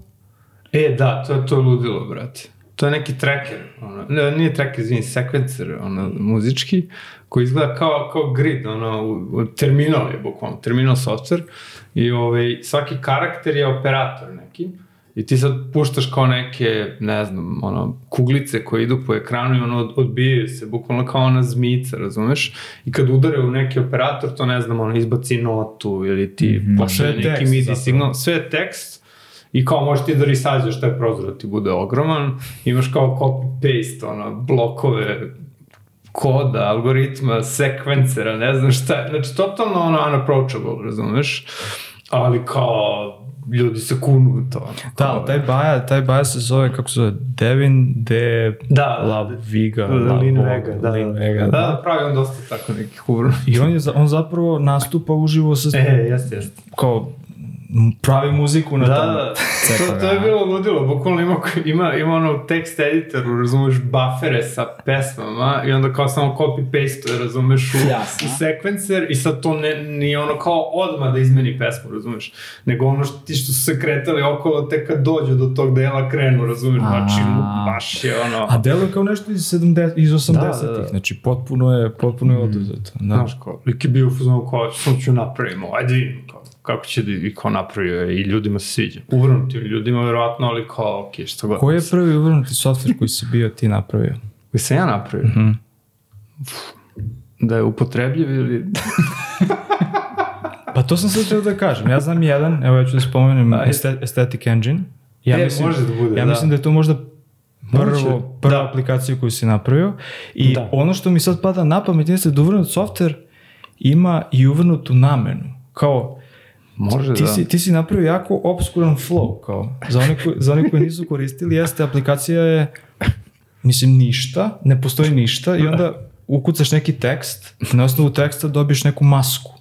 E, da, to je to ludilo, brate. To je neki tracker, ono, ne, nije tracker, izvini, sekvencer, ono, muzički, koji izgleda kao, kao grid, ono, u, u terminal je bukvalno, terminal software, i ovaj, svaki karakter je operator neki, i ti sad puštaš kao neke, ne znam, ono, kuglice koje idu po ekranu i ono, od- odbijaju se, bukvalno kao ona zmica, razumeš? I kad udare u neki operator, to ne znam, ono, izbaci notu ili ti mm je neki tekst MIDI zapravo. signal, sve je tekst, I kao možeš ti da risađaš taj prozor da ti bude ogroman, imaš kao copy-paste, ono, blokove koda, algoritma, sekvencera, ne znam šta je. Znači, totalno ono unapproachable, razumeš? Ali kao, ljudi se kunu u to. Da, taj baja, taj baja se zove, kako se zove, Devin de Da, La Viga. La Lin Voga, Vega, da, Lin da, Vega, da, da. da, pravi on dosta tako neki humor. I on, je, on zapravo nastupa uživo sa, E, jeste, jeste. kao, pravi muziku na Da, tome. da, to, to je bilo ludilo, bukvalno ima, ima, ima ono tekst editoru, razumeš, bufere sa pesmama i onda kao samo copy-paste, razumeš, u, Jasno. u sekvencer i sad to ne, nije ono kao odmah da izmeni pesmu, razumeš, nego ono što ti što su se kretali okolo, te kad dođu do tog dela krenu, razumeš, znači, A. baš je ono... A deluje kao nešto iz, 70, iz 80-ih, Da, da, da. znači potpuno je, potpuno je oduzeto. Da. Znaš, kao, lik je bio u fazonu kao, sam ću napravimo, ajde vidimo, kao, kako će da i kao napravio i ljudima se sviđa. Uvrnutim ljudima, verovatno, ali kao, ok, što god. Koji je prvi uvrnuti softver koji si bio ti napravio? Koji sam ja napravio? Mhm. Da je upotrebljiv ili... Pa to sam sad htio da kažem. Ja znam jedan, evo ja ću da spomenem Aesthetic Engine. Ja E, mislim, može da bude, ja da. mislim da je to možda prvo, prva Da. aplikacija koju si napravio. I Da. ono što mi sad pada na pamet jeste da uvrnut softver ima i uvrnutu namenu. Kao, Može ti, da. si, ti si napravio jako obskuran flow, kao, za one, koji, za one koji nisu koristili, jeste, aplikacija je, mislim, ništa, ne postoji ništa i onda ukucaš neki tekst na osnovu teksta dobiješ neku masku,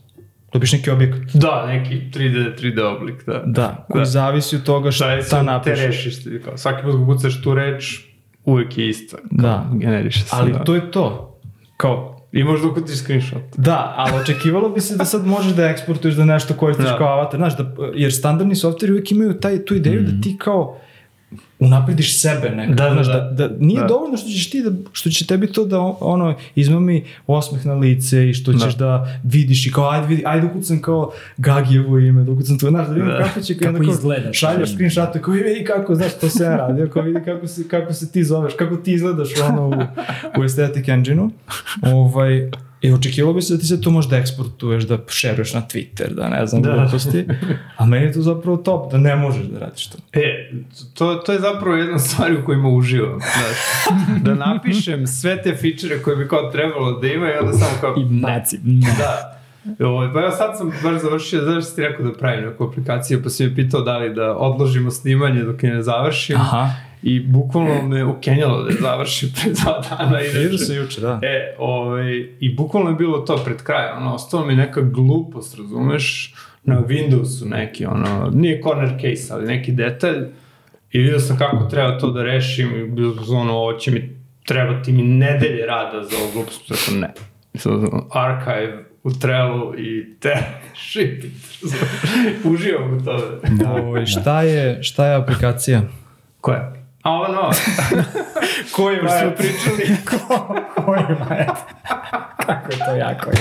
dobiješ neki objekat. Da, neki 3D, 3D oblik, da. Da, koji Da. zavisi od toga šta, Šta sad te napišeš. rešiš ti, kao, svaki put kad kucaš tu reč, uvek je ista. Kao, Da. Generiše se, Ali da. to je to. Kao, I možda ukucaš screenshot. da, ali očekivalo bi se da sad možeš da eksportuješ da nešto koristiš Da. kao avatar, znaš, da, jer standardni softveri uvijek imaju taj, tu ideju da ti kao unaprediš sebe nekako, Da, da, da, da. da, nije Da. dovoljno što ćeš ti da, što će tebi to da ono, izmami osmeh na lice i što ćeš da, vidiš i kao, ajde, vidi, ajde ukucam kao Gagijevo ime, da ukucam to, znaš, da vidim Da. kako će, Kako kao izgledaš. Šalješ screenshot koji vidi kako, znaš, to se ja radio, kao vidi kako se, kako se ti zoveš, kako ti izgledaš ono u, u Aesthetic Engine-u. Ovaj, I očekivalo bi se da ti se to možda eksportuješ, da šeruješ na Twitter, da ne znam, Da. gluposti. A meni je to zapravo top, da ne možeš da radiš to. E, to, to je zapravo jedna stvar u kojima uživam, znaš. Da napišem sve te fičere koje bi kao trebalo da ima i onda samo kao... I maci. Da. Ovo, pa ja sad sam baš završio, znaš što ti rekao da pravim neku aplikaciju, pa si me pitao da li da odložimo snimanje dok je ne završim. Aha. I bukvalno me ukenjalo da je završim pre dva dana. I Vidio se juče, da. E, ovaj, i bukvalno je bilo to pred krajem, ono, ostalo mi neka glupost, razumeš, na Windowsu neki, ono, nije corner case, ali neki detalj, i vidio sam kako treba to da rešim, i bilo sam ono, ovo će mi trebati mi nedelje rada za ovu glupost, rekao ne. Ono, archive u Trellu i te razumeš, uživam u tome. Ovaj, šta, je, šta je aplikacija? Koja? A ova nova. Koji Pošto smo pričali. Koji je Kako je to jako je.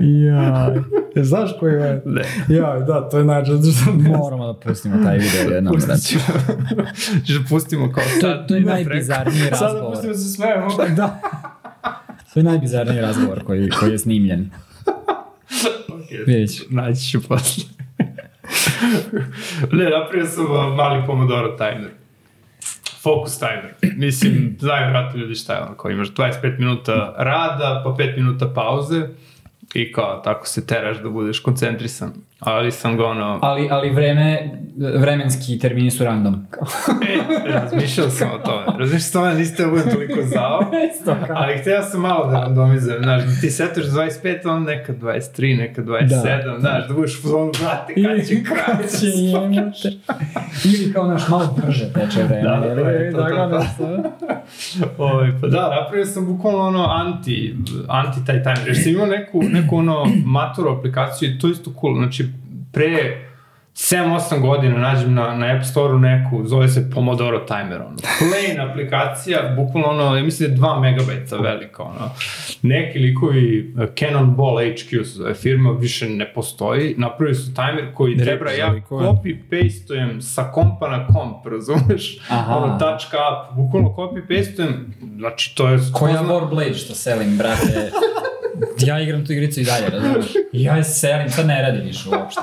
Ja. E, Znaš koji je Ne. Ja, da, to je zato što- Moramo da pustimo taj video jednom. Znači. da pustimo kao To, to je na najbizarniji Sada razgovor. pustimo se smejemo. Da. To je najbizarniji razgovor koji, koji je snimljen. Okay. Vidjet ću. Naći ću posle. Ne, napravio sam mali Pomodoro timer. Focus timer. Mislim, znaju vratno ljudi šta je ono, kao imaš 25 minuta rada, pa 5 minuta pauze i kao tako se teraš da budeš koncentrisan. Ali sam ga ono... Ali, ali vreme, vremenski termini su random. E, razmišljao sam o tome. Razmišljao sam o tome, niste da budem toliko zao. Ali htio sam malo da randomizujem, znaš, da ti setiš 25, on nekad 23, nekad 27, da, znaš, da budeš u zonu, brate, kad će kraj. Kad će jebote. Ili kao naš malo brže teče vreme. Da, da, da, to, tako to. nešto. Ovaj, pa da, napravio sam bukvalno ono anti, anti taj timer. Jer sam imao neku, neku ono maturu aplikaciju i to isto cool. Znači, pre 7-8 godina nađem na, na App Store-u neku, zove se Pomodoro Timer, ono. Plain aplikacija, bukvalno ono, ja mislim da je 2 megabajta velika, ono. Neki likovi, uh, Cannonball HQ se zove firma, više ne postoji, napravili su timer koji Rekao treba, ja copy-pastujem sa kompa na komp, razumeš? Aha. Ono, touch up, bukvalno copy-pastujem, znači to je... Koja Warblade što selim, brate. Ja igram tu igricu i dalje, razumiješ? Ja je selim, sad ne radi više uopšte.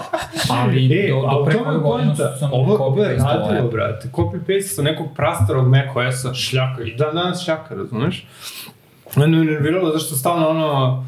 Ali E, do, do pre koju godinu sam Ovo, ovo je copy-pastovao radilo, brate. Copy-paste sa nekog prastarog macOS-a šljaka. I dan danas šljaka, razumeš? Mene je nerviralo zašto stalno ono,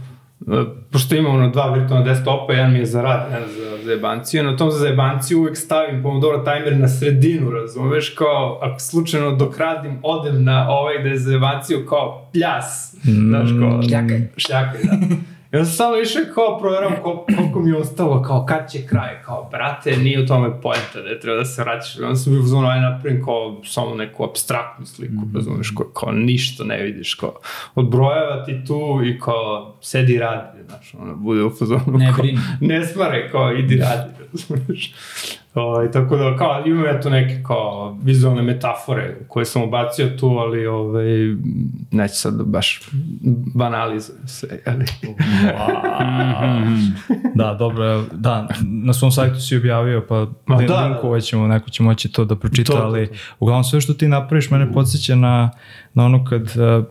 pošto imam ono dva virtualna desktopa, jedan mi je za rad, jedan za, za jebanciju, na tom za jebanciju uvek stavim Pomodoro timer na sredinu, razumeš, kao ako slučajno dok radim, odem na ovaj gde je za jebanciju kao pljas, znaš, kao Šljakaj. šljakaj, da. I onda sam samo išao kao provjeram koliko, koliko mi je ostalo, kao kad će kraj, kao brate, nije u tome pojenta da je treba da se vraćaš. I onda sam bio u zonu, aj napravim kao samo neku abstraktnu sliku, mm. razumeš, kao, kao ništa ne vidiš, kao odbrojava ti tu i kao sedi radi, znaš, ono, bude u fazonu. Ne brini. Ne smare, kao idi radi, razumeš. Ovaj, tako da, kao, imam ja tu neke kao vizualne metafore koje sam ubacio tu, ali ovaj, neće sad da baš banalizujem sve, ali... Da, dobro, da, na svom sajtu si objavio, pa Ma da, da. linkovat ćemo, neko će moći to da pročita, To, ali uglavnom sve što ti napraviš mene podsjeća na, na ono kad uh,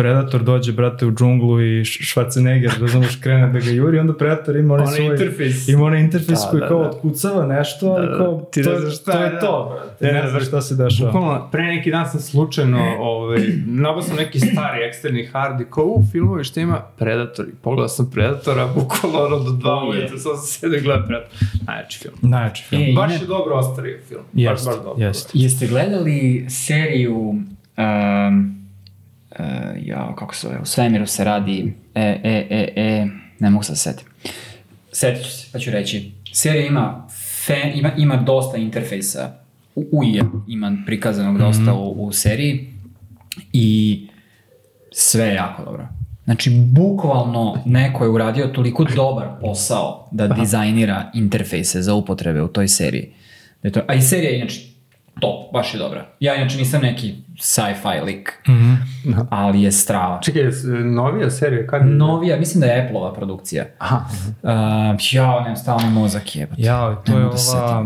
Predator dođe, brate, u džunglu i Schwarzenegger, razumeš, krene da ga juri, onda Predator ima onaj svoj... interfejs. Ima onaj interfejs Da, koji da, kao da. otkucava nešto, ali Da, da. kao, Ti to, je- znaš šta to je, da. to, brate. Ne, Ne, ne, znaš šta se dešava. Bukvalno, pre neki dan sam slučajno, ovaj, nabao sam neki stari eksterni hard i kao, u, filmovi što ima Predator i pogledao sam Predatora, bukvalno ono do dva je. ujutru, sam se sede i gleda Predator. Najjači film. Najjači film. E, Baš je dobro ostario film. Jest, baš, baš dobro. jest. Jeste gledali seriju um, uh, ja, kako se zove, u svemiru se radi e, e, e, e, ne mogu sad se setim. Setit ću se, pa ću reći. Serija ima, fe, ima, ima dosta interfejsa, u, u ima prikazanog dosta u, u seriji i sve je jako dobro. Znači, bukvalno neko je uradio toliko dobar posao da dizajnira interfejse za upotrebe u toj seriji. Da to, a i serija je inače top, baš je dobra. Ja inače nisam neki sci-fi lik, Mhm. ali je strava. Čekaj, novija serija, kad je? Novija, mislim da je Apple-ova produkcija. Aha. Uh, ja, nemam stalni mozak jebate. Ja, to je da ova...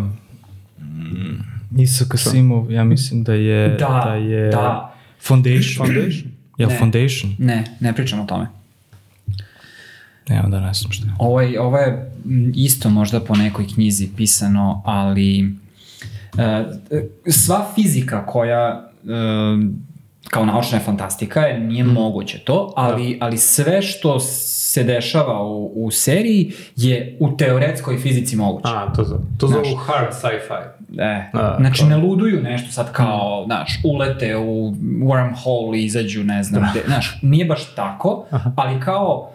mm, Isa Kasimov, ja mislim da je... Da, da je da. Foundation. Foundation? Jel Ne. Foundation? Ne, ne pričam o tome. Ne, onda ne znam šta je. Ovo je, ovo je m, isto možda po nekoj knjizi pisano, ali sva fizika koja e, kao naučna je fantastika, je, nije moguće to, ali, ali sve što se dešava u, u seriji je u teoretskoj fizici moguće. A, to zove. To Znaš. zove hard sci-fi. E, A, znači to. ne luduju nešto sad kao, znaš, ulete u wormhole i izađu ne znam gde, znaš, nije baš tako, ali kao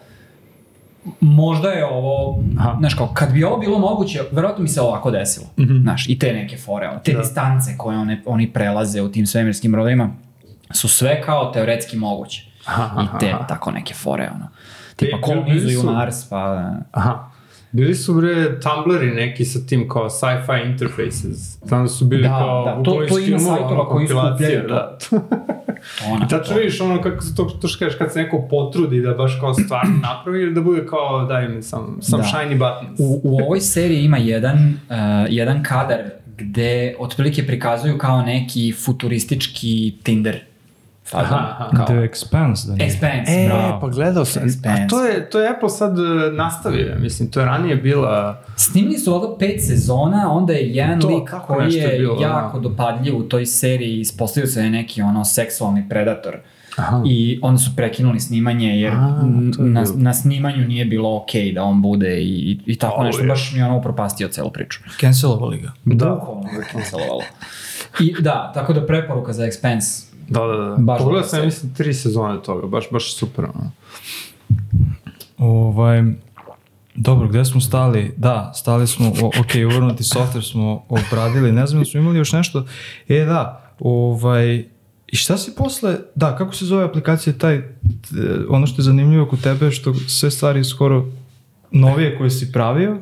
možda je ovo, Aha. znaš kao, kad bi ovo bilo moguće, verovatno mi se ovako desilo, znaš, i te neke fore, te Da. distance koje one, oni prelaze u tim svemirskim brodovima, su sve kao teoretski moguće. Aha, I te aha. tako neke fore, ono. Tipa kolonizuju Mars, pa... Aha. Bili su bre Tumblri neki sa tim kao sci-fi interfaces. Znam da su bili Da, kao da, to- to ima sajtova koji skupljaju da. Ona, Tačno vidiš ono kako se to, to što kažeš, kad se neko potrudi da baš kao stvarno napravi ili da bude kao daj mi some, some Da. shiny buttons. U, u ovoj seriji ima jedan, uh, jedan kadar gde otprilike prikazuju kao neki futuristički Tinder. Aha, kao The Expanse, da nije. Expanse, E, bravo. pa gledao sam. Expanse. A to je, to je Apple sad e, nastavio, mislim, to je ranije bila... Snimili su ovdje pet sezona, onda je jedan To, lik koji je je bilo, da. jako dopadljiv u toj seriji, ispostavio se da je neki ono seksualni predator. Aha. i onda su prekinuli snimanje jer A, na, na snimanju nije bilo okej da on bude i, i, i tako O, nešto, je. baš mi je ono upropastio celu priču. Cancelovali ga. Da. Bukvalno ga cancelovalo. I da, tako da preporuka za Expense. Da, da, da. Baš Pogledao dobra sam, mislim, tri sezone toga, baš, baš super. Ono. Ovaj, dobro, gde smo stali? Da, stali smo, o, ok, uvrnuti software smo obradili, ne znam da smo imali još nešto. E, da, ovaj, i šta si posle, da, kako se zove aplikacija taj, ono što je zanimljivo kod tebe, što sve stvari skoro novije koje si pravio,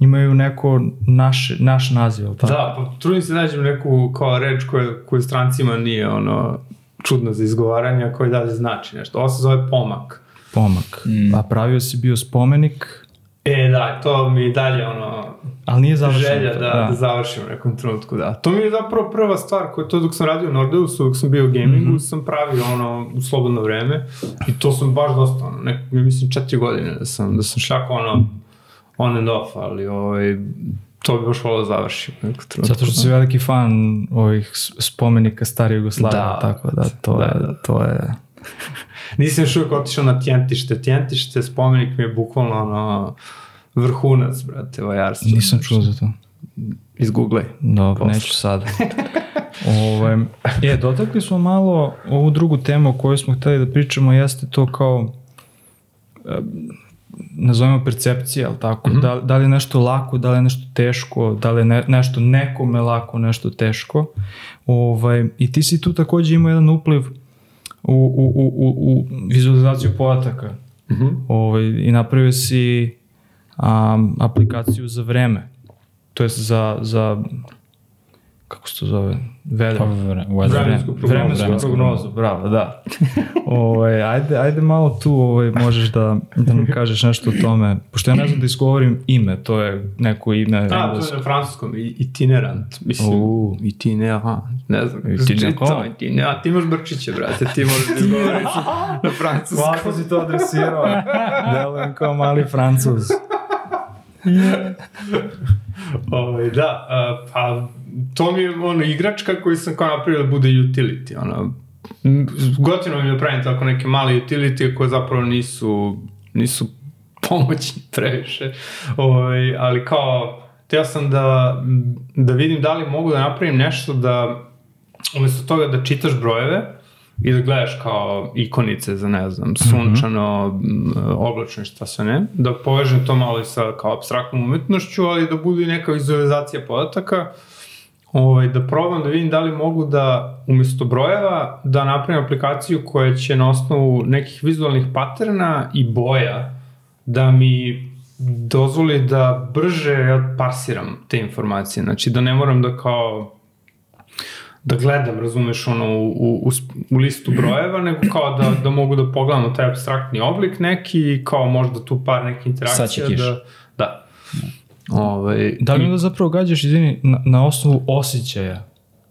imaju neko naš, naš naziv, jel tako? Da, pa trudim se da nađem neku kao reč koja, koju strancima nije ono čudno za izgovaranje, a koja dalje znači nešto. Ovo se zove pomak. Pomak. A pravio si bio spomenik, E, da, to mi je dalje ono, ali nije završeno. želja to, da, da. završim u nekom trenutku, da. To mi je zapravo prva stvar koja to dok sam radio u Nordeusu, dok sam bio u gamingu, mm -hmm. sam pravio ono u slobodno vreme i to sam baš dosta, ono, nek, mislim četiri godine da sam, da sam šljako ono on and off, ali ovaj, to bi baš volao da završim. Zato što si veliki fan ovih spomenika stare Jugoslavije, Da. tako da to Da, je, da. to je... Nisam još uvijek otišao na Tjentište. Tjentište, spomenik mi je bukvalno ono, vrhunac, brate, vajarstva. Nisam čuo za to. Izgooglej. Dobro, Posle. neću sada. Ove, e, dotakli smo malo ovu drugu temu o kojoj smo hteli da pričamo, jeste to kao em, nazovemo percepcija, ali tako? da, da li je nešto lako, da li je nešto teško, da li je ne, nešto nekome lako, nešto teško. Ovaj, I ti si tu takođe imao jedan upliv u, u, u, u, u vizualizaciju podataka. Mhm. Ovaj, I napravio si um, aplikaciju za vreme. To jest za, za kako se to zove? Vele. Pa, vre-. Vremensku prognozu. Vremensku prognozu, bravo, da. ovaj, ajde, ajde malo tu ovaj, možeš da, da nam kažeš nešto o tome. Pošto ja ne znam da izgovorim ime, to je neko ime. Da, to je na francuskom, i- itinerant, mislim, U. itinerant, ne znam, Itinerant. itinerant, ti imaš brčiće, brate, ti možeš da izgovoriš na francuskom. Lako si to adresirao. Delujem kao mali francuz. Ovaj, da, a, pa to mi je ono igračka koju sam kao napravio da bude utility, ono, gotivno mi je da pravim tako neke male utility koje zapravo nisu, nisu pomoćni previše, ovaj, ali kao, teo sam da, da vidim da li mogu da napravim nešto da, umesto toga da čitaš brojeve, i da gledaš kao ikonice za, ne znam, sunčano, mm -hmm. oblačno šta sve ne, da povežem to malo i sa kao abstraktnom umetnošću, ali da bude i neka vizualizacija podataka, ovaj, da probam da vidim da li mogu da umesto brojeva da napravim aplikaciju koja će na osnovu nekih vizualnih paterna i boja da mi dozvoli da brže parsiram te informacije. Znači da ne moram da kao da gledam, razumeš, ono, u, u, u, listu brojeva, nego kao da, da mogu da pogledamo taj abstraktni oblik neki i kao možda tu par neke interakcija. Sad će kiša. Da, da. Ovaj, Da li onda zapravo gađaš, izvini, na, na osnovu osjećaja?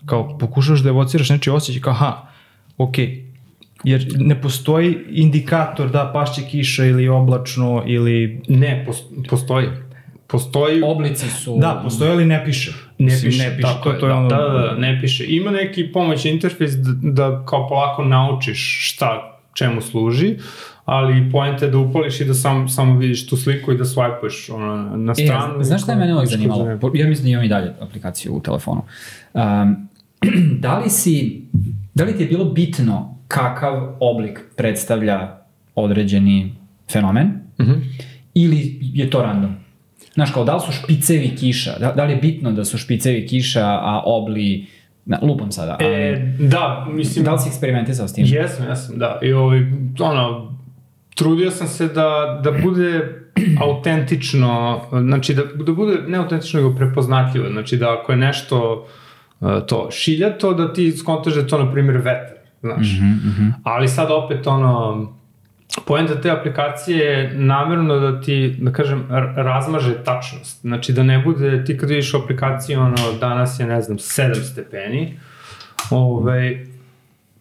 Kao pokušaš da evociraš nečiji osjećaj, kao aha, okej, jer ne postoji indikator da pašće kiša ili oblačno ili... Ne, pos, postoji. Postoji... Oblici su... Da, postoji ali ne piše. Ne Mislim, piše, ne piše. tako to, je, to je da, ono... da, da, da, ne piše. Ima neki pomoćni interfejs da, da kao polako naučiš šta čemu služi, ali poenta je da upališ i da sam, samo vidiš tu sliku i da swipuješ ono, na E, stranu. znaš šta je mene uvijek zanimalo? Ja mislim da imam i dalje aplikaciju u telefonu. Um, da li si, da li ti je bilo bitno kakav oblik predstavlja određeni fenomen Mhm. ili je to random? Znaš, kao da li su špicevi kiša, da, da li je bitno da su špicevi kiša, a obli, na, lupam sada, ali E, da, mislim, da li si eksperimentisao s tim? Jesam, jesam, da. I ovaj, ono, trudio sam se da, da bude autentično, znači da, da bude ne autentično, nego prepoznatljivo. Znači da ako je nešto uh, to šiljato, da ti skontaš da je to, na primjer, vetar, znaš. Mm -hmm. Ali sad opet, ono, poenta te aplikacije je namerno da ti, da kažem, razmaže tačnost. Znači da ne bude, ti kad vidiš u aplikaciji, ono, danas je, ne znam, 7 stepeni, ovaj,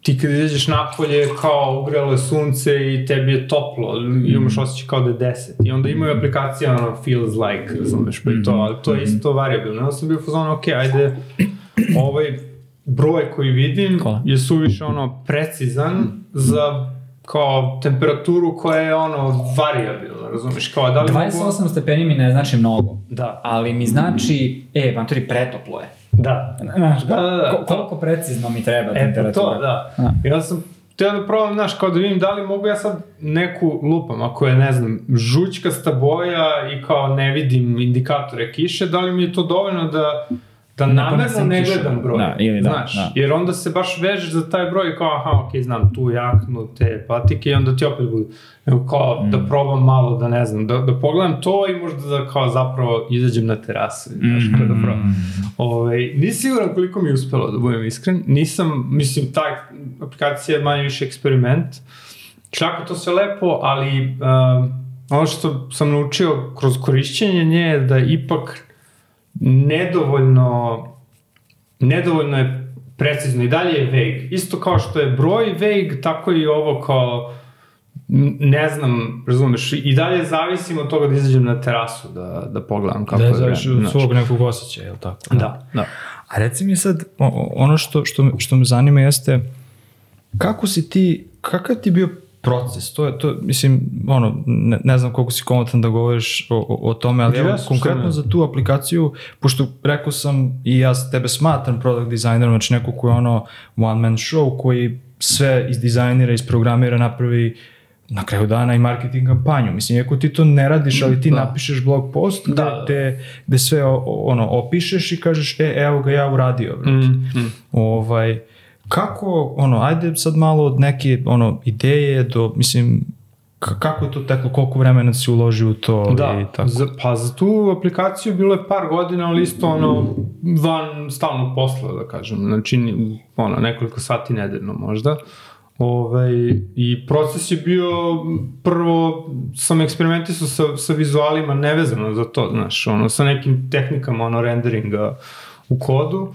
ti kad izađeš napolje kao ugrelo je sunce i tebi je toplo, imaš osjećaj kao da je 10. I onda imaju aplikacija ono feels like, razumeš, pa i to, ali to je isto variabilno. Onda sam bio u fazonu, ok, ajde, ovaj broj koji vidim Kola. je suviše ono precizan za kao temperaturu koja je ono variabilna, razumiješ, kao da li 28 stepeni mi ne znači mnogo, Da, ali mi znači, e, maturi, pretoplo je. da. Znaš, Da, da, da, ko- to. koliko precizno mi treba E, pa temperatura. to, da. Da. Ja sam Teo da probam, znaš, kao da vidim da li mogu ja sad neku lupam, ako je, ne znam, žućkasta boja i kao ne vidim indikatore kiše, da li mi je to dovoljno da da namerno ponesem ne gledam broj. Da, ili da, znaš, da. jer onda se baš vežeš za taj broj kao, aha, okej, znam tu jaknu, te patike i onda ti opet bude, kao Mm. da probam malo, da ne znam, da, da pogledam to i možda da kao zapravo izađem na terasu, znaš, Mm. kao da probam. Ovaj, nisam siguran koliko mi je uspelo, da budem iskren. Nisam, mislim, ta aplikacija je manje više eksperiment. Čak to sve lepo, ali um, ono što sam naučio kroz korišćenje nje je da ipak nedovoljno nedovoljno je precizno i dalje je vague. Isto kao što je broj vague, tako i ovo kao ne znam, razumeš, i dalje zavisim od toga da izađem na terasu da, da pogledam kako Da je je zaviš vreme, od znaš. svog nekog osjećaja, je li tako? Da, da. A reci mi sad, ono što, što, me- što me zanima jeste, kako si ti, kakav ti bio proces? To je, to, mislim, ono, ne, ne znam koliko si komotan da govoriš o, o, o tome, ali evo, konkretno ne. za tu aplikaciju, pošto rekao sam i ja tebe smatram product designerom, znači neko ko je ono one man show, koji sve izdizajnira, isprogramira, napravi na kraju dana i marketing kampanju. Mislim, iako ti to ne radiš, ali ti Da. napišeš blog post gde, Da, da. gde, sve o, ono, opišeš i kažeš, e, evo ga ja uradio. Mm, mm. Ovaj, kako, ono, ajde sad malo od neke, ono, ideje do, mislim, kako je to teklo, koliko vremena si uložio u to i Da, tako. za, pa za tu aplikaciju bilo je par godina, ali isto ono, van stalnog posla, da kažem. Znači, ono, nekoliko sati nedeljno možda. Ovaj, I proces je bio, prvo sam eksperimentisao sa, sa vizualima nevezano za to, znaš, ono, sa nekim tehnikama, ono, renderinga u kodu.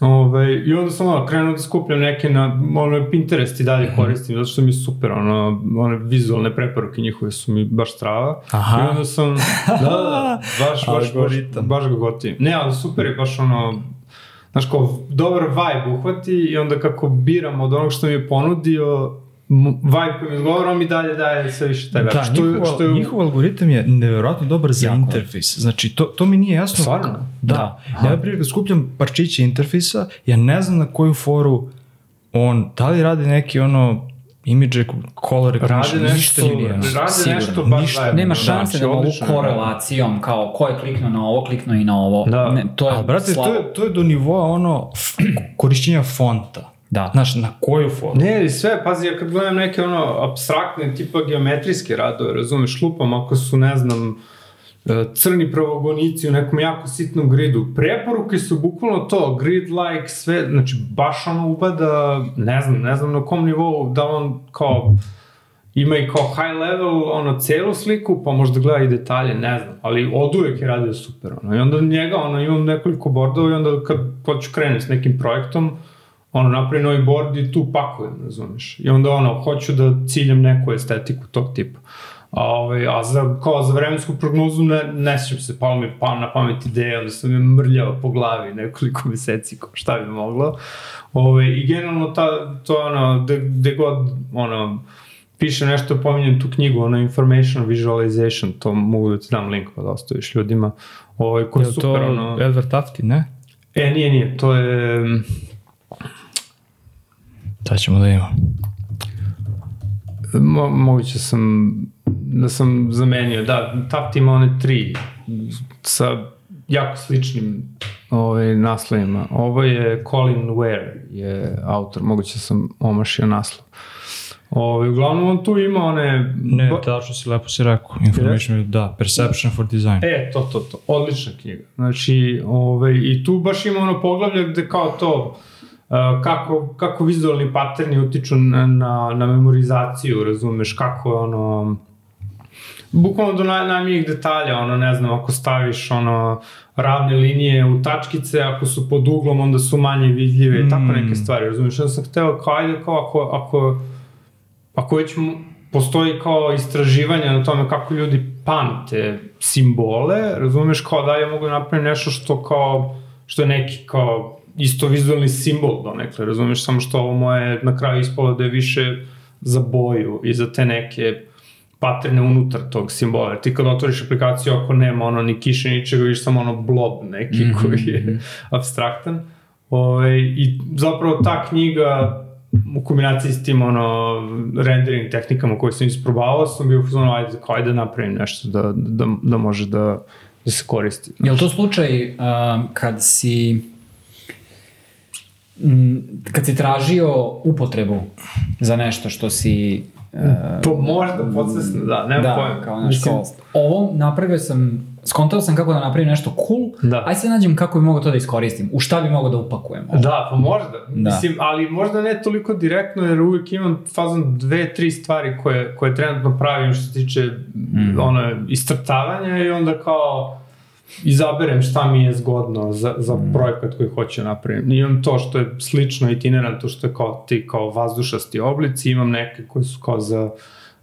Ove, I onda sam ono, krenuo da skupljam neke na ono, Pinterest i dalje koristim, zato što mi je super, ono, one vizualne preporuke njihove su mi baš strava. Aha. I onda sam, da, da, da, baš, baš, baš, baš ga gotivim. Ne, ali super je baš ono, znaš kao, dobar vibe uhvati i onda kako biram od onog što mi je ponudio, vibe koji mi odgovara, on mi dalje daje sve više taj vibe. Da, što, njihov, što je, njihov algoritam je neverovatno dobar za Jako. interfejs. Znači, to, to mi nije jasno. Stvarno? Da. Da. Ja, na primjer, kad skupljam parčiće interfejsa, ja ne znam na koju foru on, da li radi neki ono imidže, color radi nešto, ništa mi nije radi Sigurno. nešto baš Ništa. zajedno. Nema šanse da mogu odlično je. korelacijom, kao ko je kliknuo na ovo, kliknuo i na ovo. Da. Ne, to je Ali, brate, slabo. to je, to je do nivoa ono korišćenja fonta. Da. Znaš, na koju foru? Ne, sve, pazi, ja kad gledam neke ono abstraktne tipa geometrijske radove, razumeš, lupam ako su, ne znam, e, crni pravogonici u nekom jako sitnom gridu. Preporuke su bukvalno to, grid-like, sve, znači baš ono ubada, ne znam, ne znam na kom nivou, da on kao ima i kao high level, ono, celu sliku, pa možda gleda i detalje, ne znam, ali od uvek je radio super, ono, i onda njega, ono, imam nekoliko bordova i onda kad hoću krenuti s nekim projektom, ono, napravim novi board i tu pakujem, razumeš, i onda, ono, hoću da ciljam neku estetiku tog tipa. A, ovaj, a za, kao za vremensku prognozu ne, ne sjećam se, palo mi pa, na pamet ideja, onda sam je mrljao po glavi nekoliko meseci, kao šta bi moglo. Ove, I generalno ta, to ono, gde, gde god, ono, piše nešto, pominjem tu knjigu, ono, Information Visualization, to mogu da ti dam link pa da ostaviš ljudima, ovaj, koji je Je super, to ono... Edward Tafti, ne? E, nije, nije, to je... Sad ćemo da imamo. Mo, moguće sam, da sam zamenio, da, Taft ima one tri sa jako sličnim ovaj, naslovima. Ovo je Colin Ware, je autor, moguće sam omašio naslov. Ovaj, uglavnom on tu ima one... Ne, tačno si lepo si rekao. Information, da, Perception for Design. E, to, to, to. Odlična knjiga. Znači, ovaj, i tu baš ima ono poglavlje gde kao to, kako, kako vizualni paterni utiču na, na, na memorizaciju, razumeš, kako je ono, bukvalno do naj, najmanjih detalja, ono, ne znam, ako staviš ono, ravne linije u tačkice, ako su pod uglom, onda su manje vidljive i tako neke stvari, razumeš, ja sam hteo kao, ajde, kao ako, ako, ako već postoji kao istraživanje na tome kako ljudi pamte simbole, razumeš, kao da ja mogu napraviti nešto što kao, što je neki kao isto vizualni simbol donekle, razumeš, samo što ovo moje na kraju ispalo da je više za boju i za te neke paterne unutar tog simbola. Jer ti kad otvoriš aplikaciju, ako nema ono ni kiše, ničega, vidiš samo ono blob neki mm -hmm. koji je abstraktan. Ove, I zapravo ta knjiga u kombinaciji s tim ono rendering tehnikama koje sam isprobavao, sam bio u ajde, kao ajde da napravim nešto da, da, da može da, da se koristi. Je li to slučaj um, kad si kad si tražio upotrebu za nešto što si Uh, to možda podsvesno, da, nema da, pojma. Kao, znaš, Mislim, kao, ovo napravio sam, skontao sam kako da napravim nešto cool, da. aj sad nađem kako bi mogao to da iskoristim, u šta bi mogao da upakujem. Ovo. Da, pa možda. Da. Mislim, ali možda ne toliko direktno, jer uvijek imam fazon dve, tri stvari koje, koje trenutno pravim što se tiče mm. ono, istrtavanja i onda kao izaberem šta mi je zgodno za, za mm. projekat koji hoću da napravim. Imam to što je slično itinerantno, što je kao ti kao vazdušasti oblici, imam neke koji su kao za,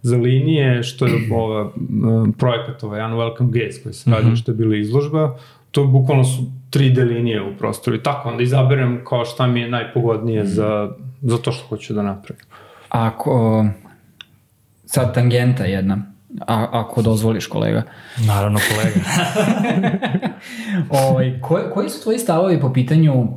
za linije, što je ova, projekat ovaj Unwelcome Gates koji se radi, mm -hmm. što je bila izložba, to bukvalno su 3D linije u prostoru i tako onda izaberem kao šta mi je najpogodnije mm. za, za to što hoću da napravim. Ako, sad tangenta jedna, A, ako dozvoliš, kolega. Naravno, kolega. ovaj, ko, koji su tvoji stavovi po pitanju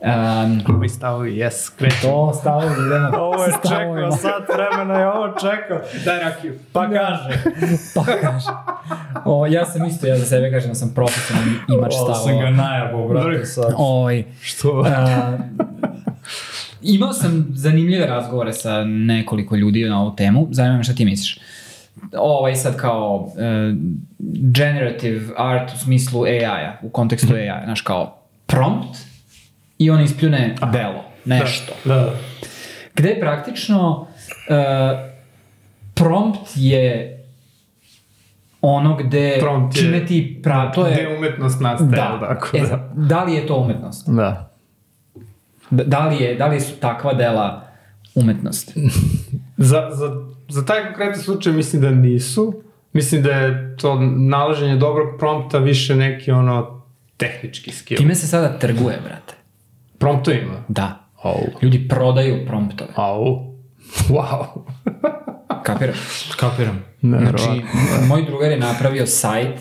Um, Koji stavovi, jes, kreću. To stavovi, idemo. ovo je čekao, sat vremena je ovo čekao. Daj rakiju. Pa kaže. pa kaže. O, ja sam isto, ja za sebe kažem da sam profesionalni imač stavova. Ovo sam ga najabo, brate, sad. Oj. Što? Uh, imao sam zanimljive razgovore sa nekoliko ljudi na ovu temu. Zanima me šta ti misliš ovaj sad kao uh, generative art u smislu AI-a, u kontekstu mm. AI-a, znaš kao prompt i on ispljune Aha. delo, nešto. Da, da. Gde praktično uh, prompt je ono gde prompt čime je, ti pra, to je gde umetnost nastaje, da, tako e, da. da li je to umetnost? Da. Da, da li je da li su takva dela umetnost? za, za za taj konkretni slučaj mislim da nisu. Mislim da je to nalaženje dobrog prompta više neki ono tehnički skill. Time se sada trguje, brate. Promptovima? Da. Oh. Ljudi prodaju promptove. Au. Wow. Kapiram. Ne, znači, moj drugar je napravio sajt,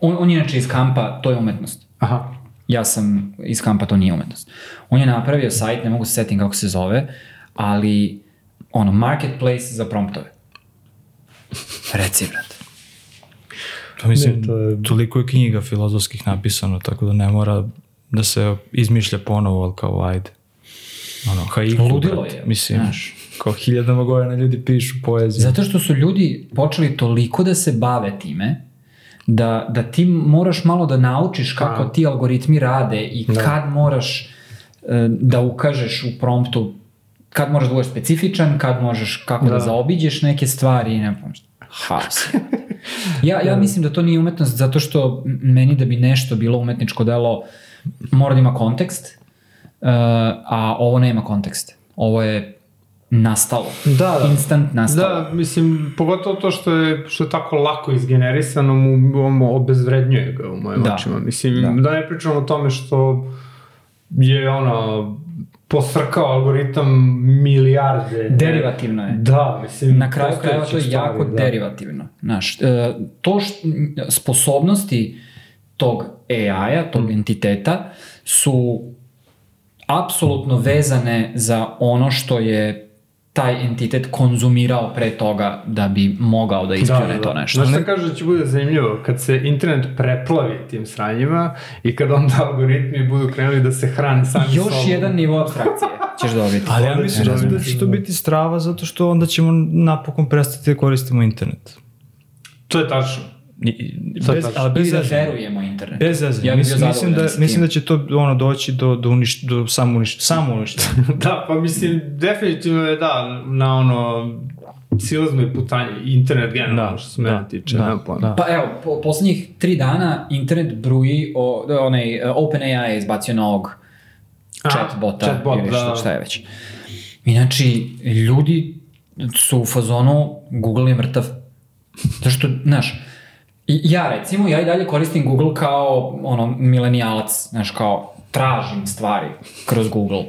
on, on je inače iz kampa, to je umetnost. Aha. Ja sam iz kampa, to nije umetnost. On je napravio sajt, ne mogu se setim kako se zove, ali ono, marketplace za promptove. Reci, brate. Pa mislim, ne, to je... toliko je knjiga filozofskih napisano, tako da ne mora da se izmišlja ponovo, ali kao ajde. Ono, haiku, Ludilo brate. je. Mislim, znaš. kao hiljadama godina ljudi pišu poeziju. Zato što su ljudi počeli toliko da se bave time, da, da ti moraš malo da naučiš kako A. ti algoritmi rade i da. kad moraš e, da ukažeš u promptu kad možeš da budeš specifičan, kad možeš kako da, da zaobiđeš neke stvari i ne pomoć. Haos. Ja, ja da. mislim da to nije umetnost zato što meni da bi nešto bilo umetničko delo mora da ima kontekst, uh, a ovo nema kontekst. Ovo je nastalo. Da, da. Instant nastalo. Da, mislim, pogotovo to što je, što je tako lako izgenerisano, mu, mu obezvrednjuje ga u mojim da. očima. Mislim, da. da ne pričamo o tome što je ono posrkao algoritam milijarde. Derivativno je. Da, mislim. Na kraju krajeva to je jako da. derivativno. Znaš, e, to što, sposobnosti tog AI-a, tog mm. entiteta, su apsolutno vezane za ono što je taj entitet konzumirao pre toga da bi mogao da ispljune da, da. to nešto. Znaš šta kaže da će bude zanimljivo? Kad se internet preplavi tim sranjima i kad onda algoritmi budu krenuli da se hrane sami Još sobom. jedan nivo abstrakcije ćeš dobiti. Ali ja mislim da, da će to biti strava zato što onda ćemo napokon prestati da koristimo internet. To je tačno. Bez, ali bez da verujemo internet. Bez zezanja. Ja mislim, mislim, da, mislim da će to ono doći do, do, uniš, do samo, uniš, samo uništenja. da, pa mislim, definitivno je da, na ono silazno i putanje, internet generalno da, što se mene da, tiče. Da, da. Pa evo, po, poslednjih tri dana internet bruji, o, onaj, OpenAI je izbacio novog chatbota chatbot, ili šta, da. šta je već. Inači, ljudi su u fazonu Google je mrtav. Zato što, znaš, ja recimo, ja i dalje koristim Google kao ono milenijalac, znaš, kao tražim stvari kroz Google.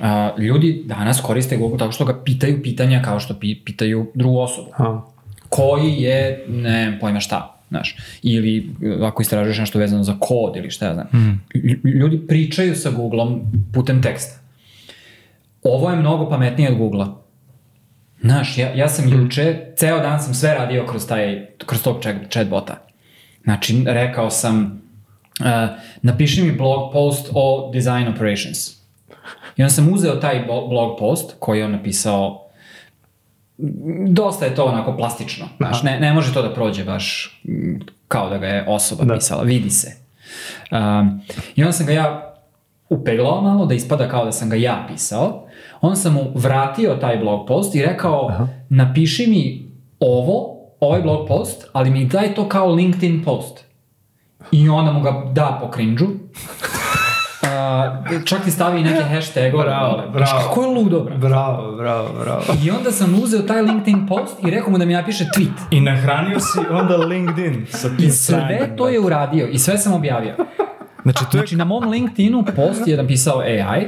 A, ljudi danas koriste Google tako što ga pitaju pitanja kao što pi, pitaju drugu osobu. Aha. Koji je, ne pojma šta, znaš. Ili e, ako istražuješ nešto vezano za kod ili šta ja znam. Lj- Ljudi pričaju sa Googlom putem teksta. Ovo je mnogo pametnije od Googlea. Znaš, ja, ja sam juče, ceo dan sam sve radio kroz, taj, kroz tog chat, chatbota. Znači, rekao sam, uh, napiši mi blog post o design operations. I onda sam uzeo taj blog post koji je on napisao dosta je to onako plastično. Znaš, ne, ne može to da prođe baš kao da ga je osoba Da. pisala, vidi se. Um, I onda sam ga ja upeglao malo da ispada kao da sam ga ja pisao. Onda sam mu vratio taj blog post i rekao, Aha. napiši mi ovo, ovaj blog post, ali mi daj to kao LinkedIn post. I onda mu ga da po cringe-u. Uh, čak ti stavi neke hashtagove. Bravo, dole. bravo. Kako je ludo, bro. Bravo, bravo, bravo. I onda sam uzeo taj LinkedIn post i rekao mu da mi napiše tweet. I nahranio si onda LinkedIn sa tim I sve to je uradio i sve sam objavio. Znači, to je Znači na mom LinkedInu post je napisao AI,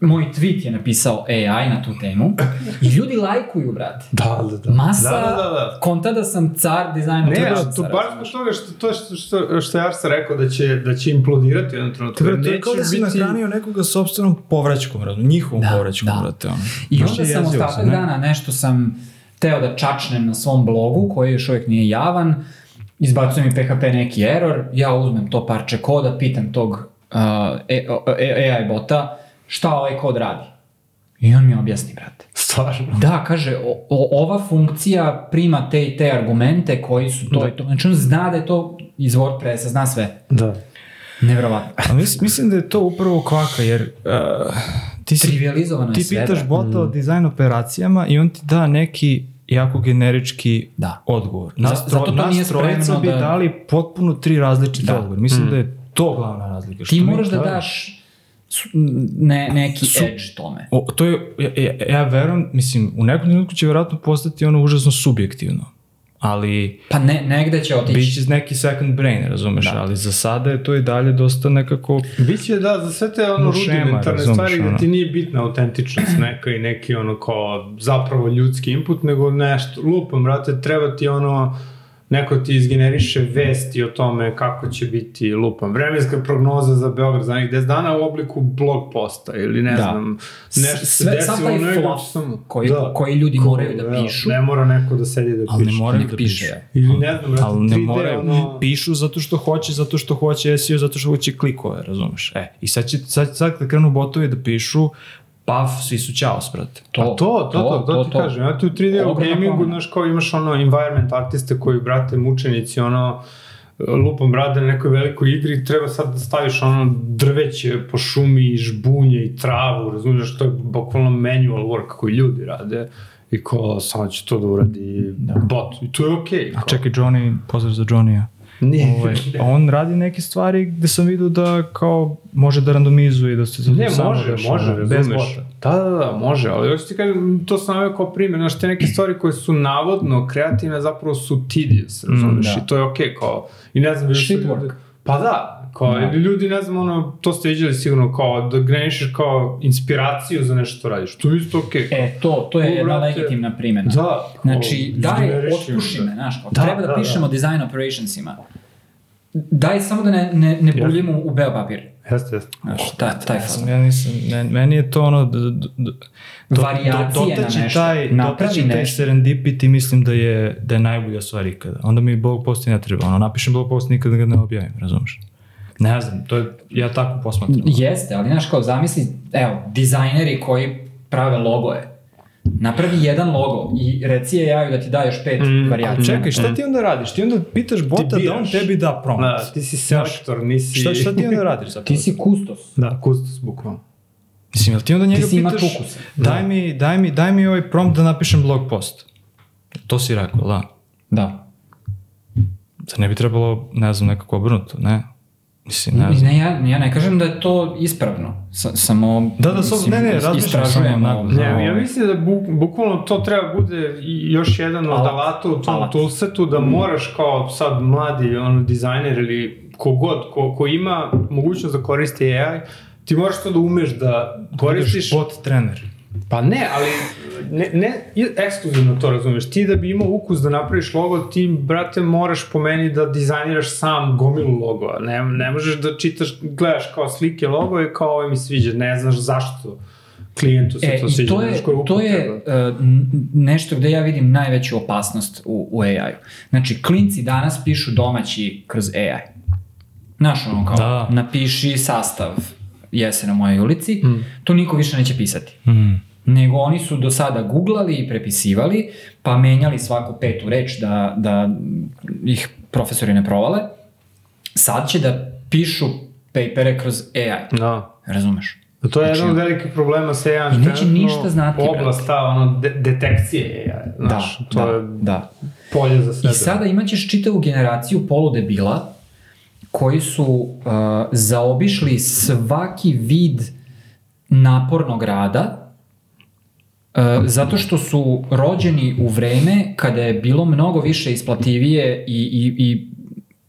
moj tweet je napisao AI na tu temu i ljudi lajkuju, brate. Da, da, da. Masa Da, da, da, da. konta da sam car dizajna. Ne, a to baš zbog toga što to što, što, što je Arsa rekao da će, da će implodirati jednom trenutku. To jer je kao da si biti- nahranio nekoga sobstvenom povraćkom, razum, njihovom Da, povraćkom, da. brate, ono. I onda sam ostatak ne? dana nešto sam teo da čačnem na svom blogu, koji još uvijek nije javan, izbacuje mi PHP neki error, ja uzmem to parče koda, pitam tog uh, e, e, AI bota šta ovaj kod radi. I on mi objasni, brate. Stvarno. Da, kaže, o, o, ova funkcija prima te i te argumente koji su to Da. i to. Znači on zna da je to iz WordPressa, zna sve. Da. Nevjerovatno. A mis, mislim da je to upravo kvaka, jer uh, ti, si, Trivializovano je ti pitaš brate. bota o dizajn operacijama i on ti da neki jako generički Da. odgovor. Nas, zato to nije nas trojica spremno bi da- dali potpuno tri različite Da. odgovore. Mislim da je to glavna razlika. Što Ti moraš da daš ne, neki Su- edge tome. O, to je, ja, ja, ja verujem, mislim, u nekom trenutku će vjerojatno postati ono užasno subjektivno. Ali Pa ne, negde će otići. bit će neki second brain, razumeš, Da. ali za sada je to i dalje dosta nekako Biće da za sve te ono No, šema, rudimentarne stvari ono. da ti nije bitna autentičnost neka i neki ono kao zapravo ljudski input, nego nešto, lupam, brate, treba ti ono neko ti izgeneriše vesti o tome kako će biti lupam. Vremenska prognoza za Beograd za nekih 10 dana u obliku blog posta ili ne Da. znam, nešto se desilo taj nego fluff samo- koji- koji ljudi moraju da evo, pišu. Ne mora neko da sedi da ali ne piše. moraju Nek da piše. Ili ne znam, brate, Ali ne 3D, moraju, ono... pišu zato što hoće, zato što hoće SEO, zato što hoće klikove, razumeš? E, i sad, će, sad, sad kad krenu botovi da pišu, paf, svi su ćaos, brate. To, Pa to, to, to, to, ti kažem. Ja ti u 3D u gamingu, znaš, kao imaš ono environment artiste koji, brate, mučenici, ono, lupom rade na nekoj velikoj igri, treba sad da staviš ono drveće po šumi i žbunje i travu, razumiješ, to je bukvalno manual work koji ljudi rade i ko samo će to da uradi bot. I to je okej. A čekaj, Johnny, pozdrav za Johnny-a. Nije. Ovaj, on radi neke stvari gde sam vidio da kao može da randomizuje, da se Ne, samo može, može, bez bota. Da, da, da, može, ali hoću ti kažem, to sam naveo kao primjer, znaš, te neke stvari koje su navodno kreativne, zapravo su tedious, razumeš, da. i to je okej, kao, i ne znam, Shit work. Pa da, kao, Da. ili ljudi, ne znam, ono, to ste viđali sigurno, kao, da grenišeš kao inspiraciju za nešto što radiš, to je isto okej. E, to, to je jedna brate, legitimna primjena. Da. kao, Znači, daj, otpuši me, znaš, kao, Da, treba da, da, pišemo da. design operationsima. Daj samo da ne, ne, ne buljimo u beo papir. Jeste, jeste. Znaš, taj, taj Ja fazon. ja nisam, ne, meni je to ono, d, d, d, do, Varijacije na dotaći nešto. Taj, Napravi dotaći taj nešto. serendipity mislim da je, da je najbolja stvar ikada. Onda mi blog post i ne treba. Ono, napišem blog post nikada ga ne objavim, razumeš? Ne znam, to je, ja tako posmatram. Jeste, ali znaš kao zamisli, evo, dizajneri koji prave logoje. Napravi jedan logo i reci AI da ti da još pet Mm, varijacija. Čekaj, šta ti onda radiš? Ti onda pitaš bota da on tebi da prompt. Da, ti si selektor, nisi... Šta, šta ti onda radiš zapravo? Ti si kustos. Da, kustos, bukvalno. Mislim, jel ti onda njega Ti pitaš, tukuse. daj mi, daj, mi, daj mi ovaj prompt da napišem blog post. To si rekao, da. Da. Da ne bi trebalo, ne znam, nekako obrnuto, ne? Mislim, ne Ne, znam. ne, ja, ja ne kažem da je to ispravno. Sa, samo, Da, da, samo- ne, ne, razmišljam istražujemo. Ne, Ovaj. ja mislim da bu, bukvalno to treba bude i još jedan od Alat. alata u tom Alat. toolsetu da moraš kao sad mladi ono, dizajner ili kogod ko, ko ima mogućnost da koristi AI, ti moraš to da umeš da koristiš... Budeš bot trener. Pa ne, ali ne, ne ekskluzivno to razumeš. Ti da bi imao ukus da napraviš logo, ti, brate, moraš po meni da dizajniraš sam gomilu logova. Ne, ne možeš da čitaš, gledaš kao slike logo i kao ovo mi sviđa, ne znaš zašto klijentu se E, to sviđa. to je, to je uh, nešto gde ja vidim najveću opasnost u, u AI-u. Znači, klinci danas pišu domaći kroz AI. Znaš, ono kao, Da. napiši sastav jese na mojoj ulici, Mm. to niko više neće pisati. Mm. Nego oni su do sada googlali i prepisivali, pa menjali svaku petu reč da, da ih profesori ne provale. Sad će da pišu papere kroz AI. Da. Razumeš? To je Znači, jedan od velikih problema sa AI. I neće ništa znati, Oblast ta, ono, de detekcije AI. Znaš, da, to da, je da. polje za sebe. I sada imaćeš čitavu generaciju poludebila koji su uh, zaobišli svaki vid napornog rada uh, zato što su rođeni u vreme kada je bilo mnogo više isplativije i, i, i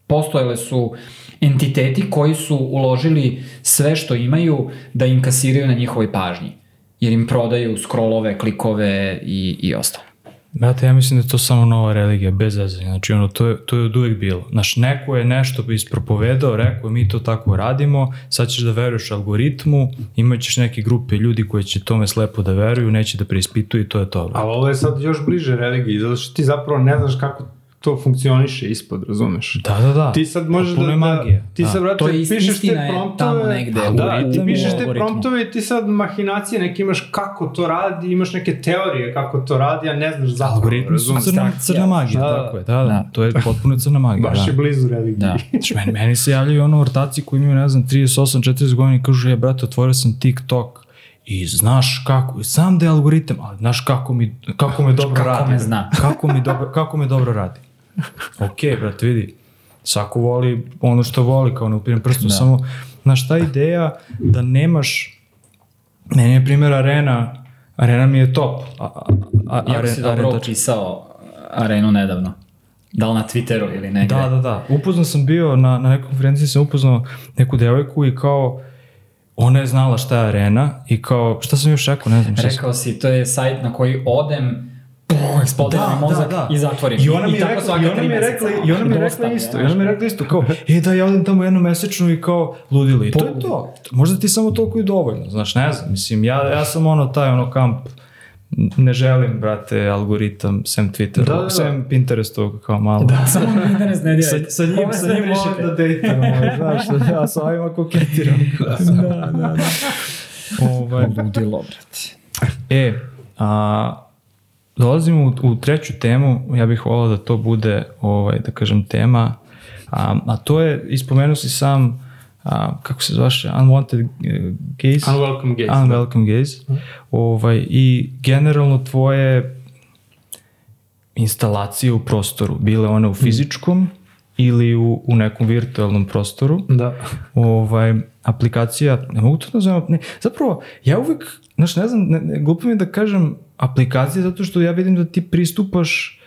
postojale su entiteti koji su uložili sve što imaju da inkasiraju na njihovoj pažnji. Jer im prodaju scrollove, klikove i, i ostalo. Brate, ja mislim da je to samo nova religija, bez zezanja. Znači, ono, to je, to je od uvek bilo. Znaš, neko je nešto ispropovedao, rekao mi to tako radimo, sad ćeš da veruješ algoritmu, imaćeš neke grupe ljudi koji će tome slepo da veruju, neće da preispituju i to je to. Ali ovo je sad još bliže religiji, zato što ti zapravo ne znaš kako to funkcioniše ispod, razumeš? Da, da, da. Ti sad možeš Puno da, da magije. ti Da. sad, To je ist- pišeš te promptove, tamo negde da, ti pišeš te promptove i ti sad mahinacije neke imaš kako to radi, imaš neke teorije kako to radi, a ne znaš zapravo, Algoritmi su razumeš? crna, crna magija, Da, tako je, da, da, da. to je potpuno crna magija. Baš da. je blizu religiji. Da. Znači, meni, meni se javljaju ono ortaci koji imaju, ne znam, 38-40 godina i kažu, je, brate, otvorio sam TikTok i znaš kako, sam da je algoritam, ali znaš kako mi, kako me dobro Kako radi. me zna. Kako mi dobro, kako me dobro radi. Ok, brate, vidi, svako voli ono što voli, kao ne upirem prstom, da. samo, znaš, ta ideja da nemaš, meni je primjer arena, arena mi je top. A, a, a, Jako si dobro Arena- opisao arenu nedavno. Da li na Twitteru ili negde. Da, da, da. Upoznao sam bio, na, na nekoj konferenciji sam upoznao neku devojku i kao, ona je znala šta je arena i kao, šta sam još rekao, ne znam šta sam. Rekao si, to je sajt na koji odem, eksplodira mi mozak i zatvorim. I ona mi je rekla, i ona mi je rekla, i ona mi je rekla isto, i ona mi je rekla isto, kao, e da ja odem tamo jednom mesečno i kao ludilo. I to je to. Možda ti samo toliko i dovoljno, znaš, ne znam, mislim, ja, ja sam ono, taj ono kamp, ne želim, brate, algoritam, sem Twittera, Da, da, da. sem Pinterestovog, kao malo. Da. Samo mi internet ne Sa, diraj. sa njim, sa njim volim da dejtam, znaš, ja sa ovima koketiram. da, da, da. Ovaj, Ludilo, brate. e, a, dolazimo u, u treću temu, ja bih volao da to bude, ovaj, da kažem, tema, a, a to je, ispomenuo si sam, a, kako se zvaše, unwanted eh, gaze? Unwelcome gaze. da. Unwelcome gaze. Ovaj, I generalno tvoje instalacije u prostoru, bile one u fizičkom ili u, u nekom virtualnom prostoru, Da. ovaj, aplikacija, ne mogu to da nazovem, ne, zapravo, ja uvek, znaš, ne znam, ne, ne, glupo mi je da kažem aplikacija zato što ja vidim da ti pristupaš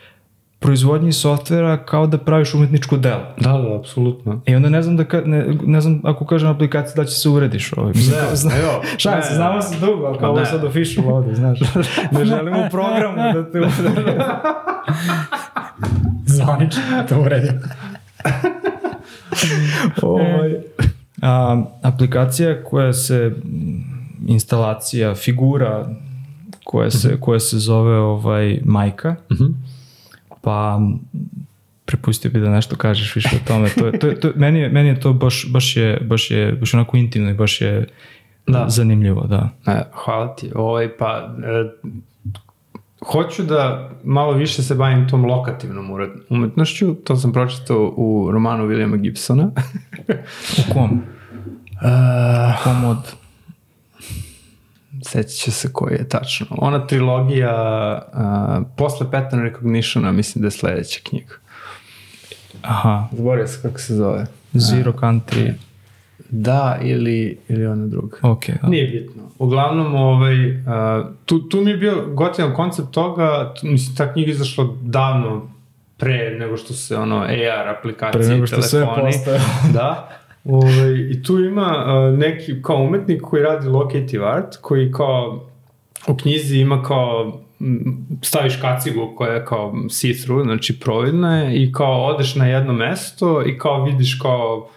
proizvodnji softvera kao da praviš umetničko delo. Da, da, apsolutno. I onda ne znam da ka, ne, ne znam ako kažem aplikacija da će se urediš ovaj. Mislim, Ne, zna, evo, šalim ne, se, znamo se dugo, ali kao ovo ne. sad official ovde, znaš. Ne želim u programu da te Zvanično, to uredio. ovaj, a, aplikacija koja se instalacija figura koja se, koja se zove ovaj majka Mhm. pa m, prepustio bi da nešto kažeš više o tome to je, to je, to meni, je, meni je to baš, baš je baš je baš onako intimno i baš je Da. zanimljivo da E, hvala ti. Ovaj, pa, e, hoću da malo više se bavim tom lokativnom umetnošću. To sam pročitao u romanu Williama Gibsona. u kom? Uh, kom od sećat će se koji je tačno. Ona trilogija uh, posle pattern recognitiona mislim da je sledeća knjiga. aha Zaboravio se kako se zove. Zero Country Da, ili, ili ona druga. ok da. Nije bitno. Uglavnom, ovaj, uh, tu, tu mi je bio gotivan koncept toga, tu, mislim, ta knjiga izašla davno pre nego što se ono AR aplikacije Pre nego i što sve telefoni. postoje. da. Ove, I tu ima uh, neki kao umetnik koji radi locative art, koji kao u knjizi ima kao staviš kacigu koja je kao see-through, znači providna je i kao odeš na jedno mesto i kao vidiš kao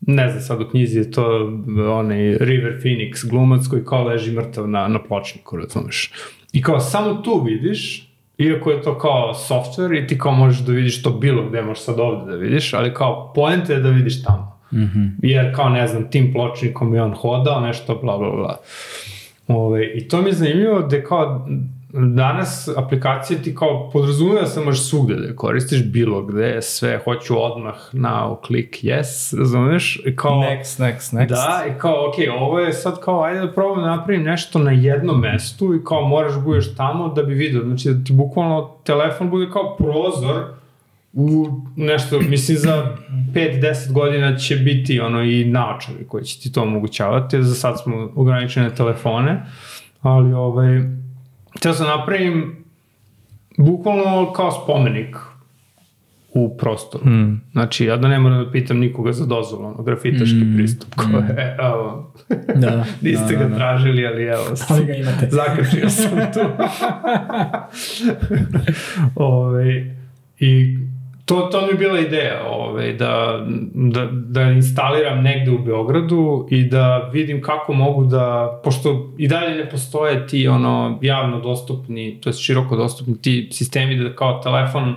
ne znam sad u knjizi je to onaj River Phoenix glumac koji kao leži mrtav na, na pločniku, razumeš. I kao samo tu vidiš, iako je to kao software i ti kao možeš da vidiš to bilo gde, možeš sad ovde da vidiš, ali kao poenta je da vidiš tamo. Mm -hmm. Jer kao ne znam, tim pločnikom je on hodao, nešto bla bla bla. Ove, I to mi je zanimljivo da kao danas aplikacije ti kao podrazumeva da se možeš svugde da je koristiš bilo gde, sve, hoću odmah na klik yes, razumeš? I kao, Next, next, next. Da, i kao, ok, ovo je sad kao, ajde da probam da napravim nešto na jednom mestu i kao moraš da budeš tamo da bi vidio, znači da ti bukvalno telefon bude kao prozor nešto, mislim za 5-10 godina će biti ono i naočari koji će ti to omogućavati, za sad smo ograničene telefone, ali ovaj, Htio sam napravim bukvalno kao spomenik u prostoru. Mm. Znači, ja da ne moram da pitam nikoga za dozvolu, ono, grafitaški mm. pristup, ko je, evo, Da, da. niste da, ga da, da. tražili, ali evo, Ali ga imate. zakačio sam tu. Ove, I to, to mi je bila ideja, ove, da, da, da instaliram negde u Beogradu i da vidim kako mogu da, pošto i dalje ne postoje ti ono javno dostupni, to je široko dostupni ti sistemi da kao telefon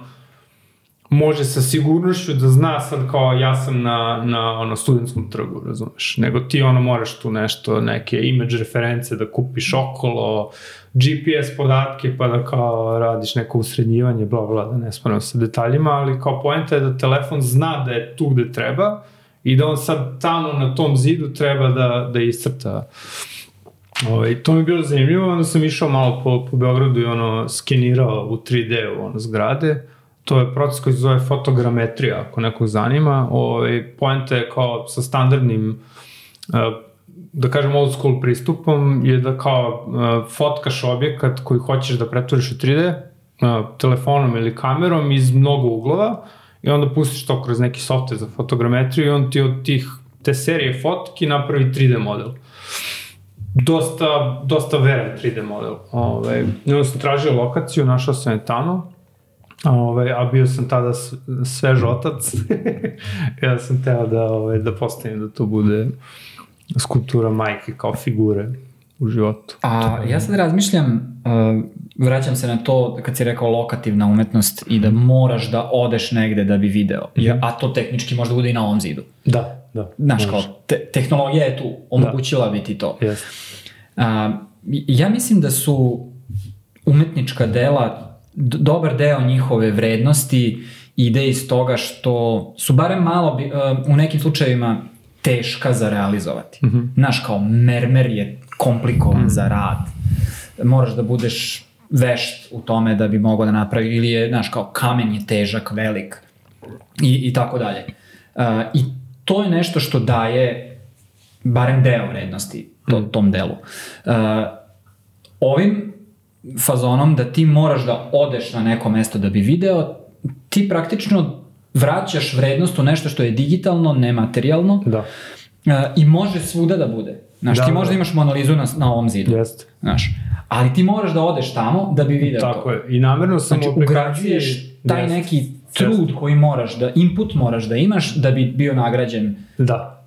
može sa sigurnošću da zna sad kao ja sam na, na ono studentskom trgu, razumeš, nego ti ono moraš tu nešto, neke image reference da kupiš okolo, GPS podatke pa da kao radiš neko usrednjivanje, bla bla, da ne spomenem sa detaljima, ali kao poenta je da telefon zna da je tu gde treba i da on sad tamo na tom zidu treba da, da iscrta Ovaj, to mi je bilo zanimljivo, onda sam išao malo po, po Beogradu i ono skenirao u 3D u ono zgrade, to je proces koji se zove fotogrametrija, ako nekog zanima. Ovaj, poenta je kao sa standardnim uh, da kažem old school pristupom je da kao uh, fotkaš objekat koji hoćeš da pretvoriš u 3D uh, telefonom ili kamerom iz mnogo uglova i onda pustiš to kroz neki software za fotogrametriju i on ti od tih te serije fotki napravi 3D model dosta, dosta veran 3D model. Ove, I onda sam tražio lokaciju, našao sam je tamo, Ove, a bio sam tada svež otac. ja sam teo da, ove, da postavim da to bude skulptura majke kao figure u životu. A ja sad razmišljam, uh, vraćam se na to kad si rekao lokativna umetnost i da moraš da odeš negde da bi video, ja, a to tehnički možda bude i na ovom zidu. Da, da. Znaš, kao, te, tehnologija je tu, omogućila bi ti to. Jeste. A, ja mislim da su umetnička dela, dobar deo njihove vrednosti ide iz toga što su barem malo, bi, uh, u nekim slučajevima, teška za realizovati. Mm -hmm. Znaš, kao mermer je komplikovan mm -hmm. za rad. Moraš da budeš vešt u tome da bi mogao da napravi, ili je, znaš, kao kamen je težak, velik i, i tako dalje. Uh, I to je nešto što daje barem deo vrednosti to, tom delu. Uh, ovim fazonom da ti moraš da odeš na neko mesto da bi video, ti praktično vraćaš vrednost u nešto što je digitalno, nematerijalno Da. uh, i može svuda da bude. Znaš, Da, ti da. možda imaš monalizu na, na ovom zidu. Jeste. Znaš, ali ti moraš da odeš tamo da bi video to. Tako je. I namjerno sam Znači, u aplikaciji... ugrađuješ taj Jeste. neki trud koji moraš da, input moraš da imaš da bi bio nagrađen Da.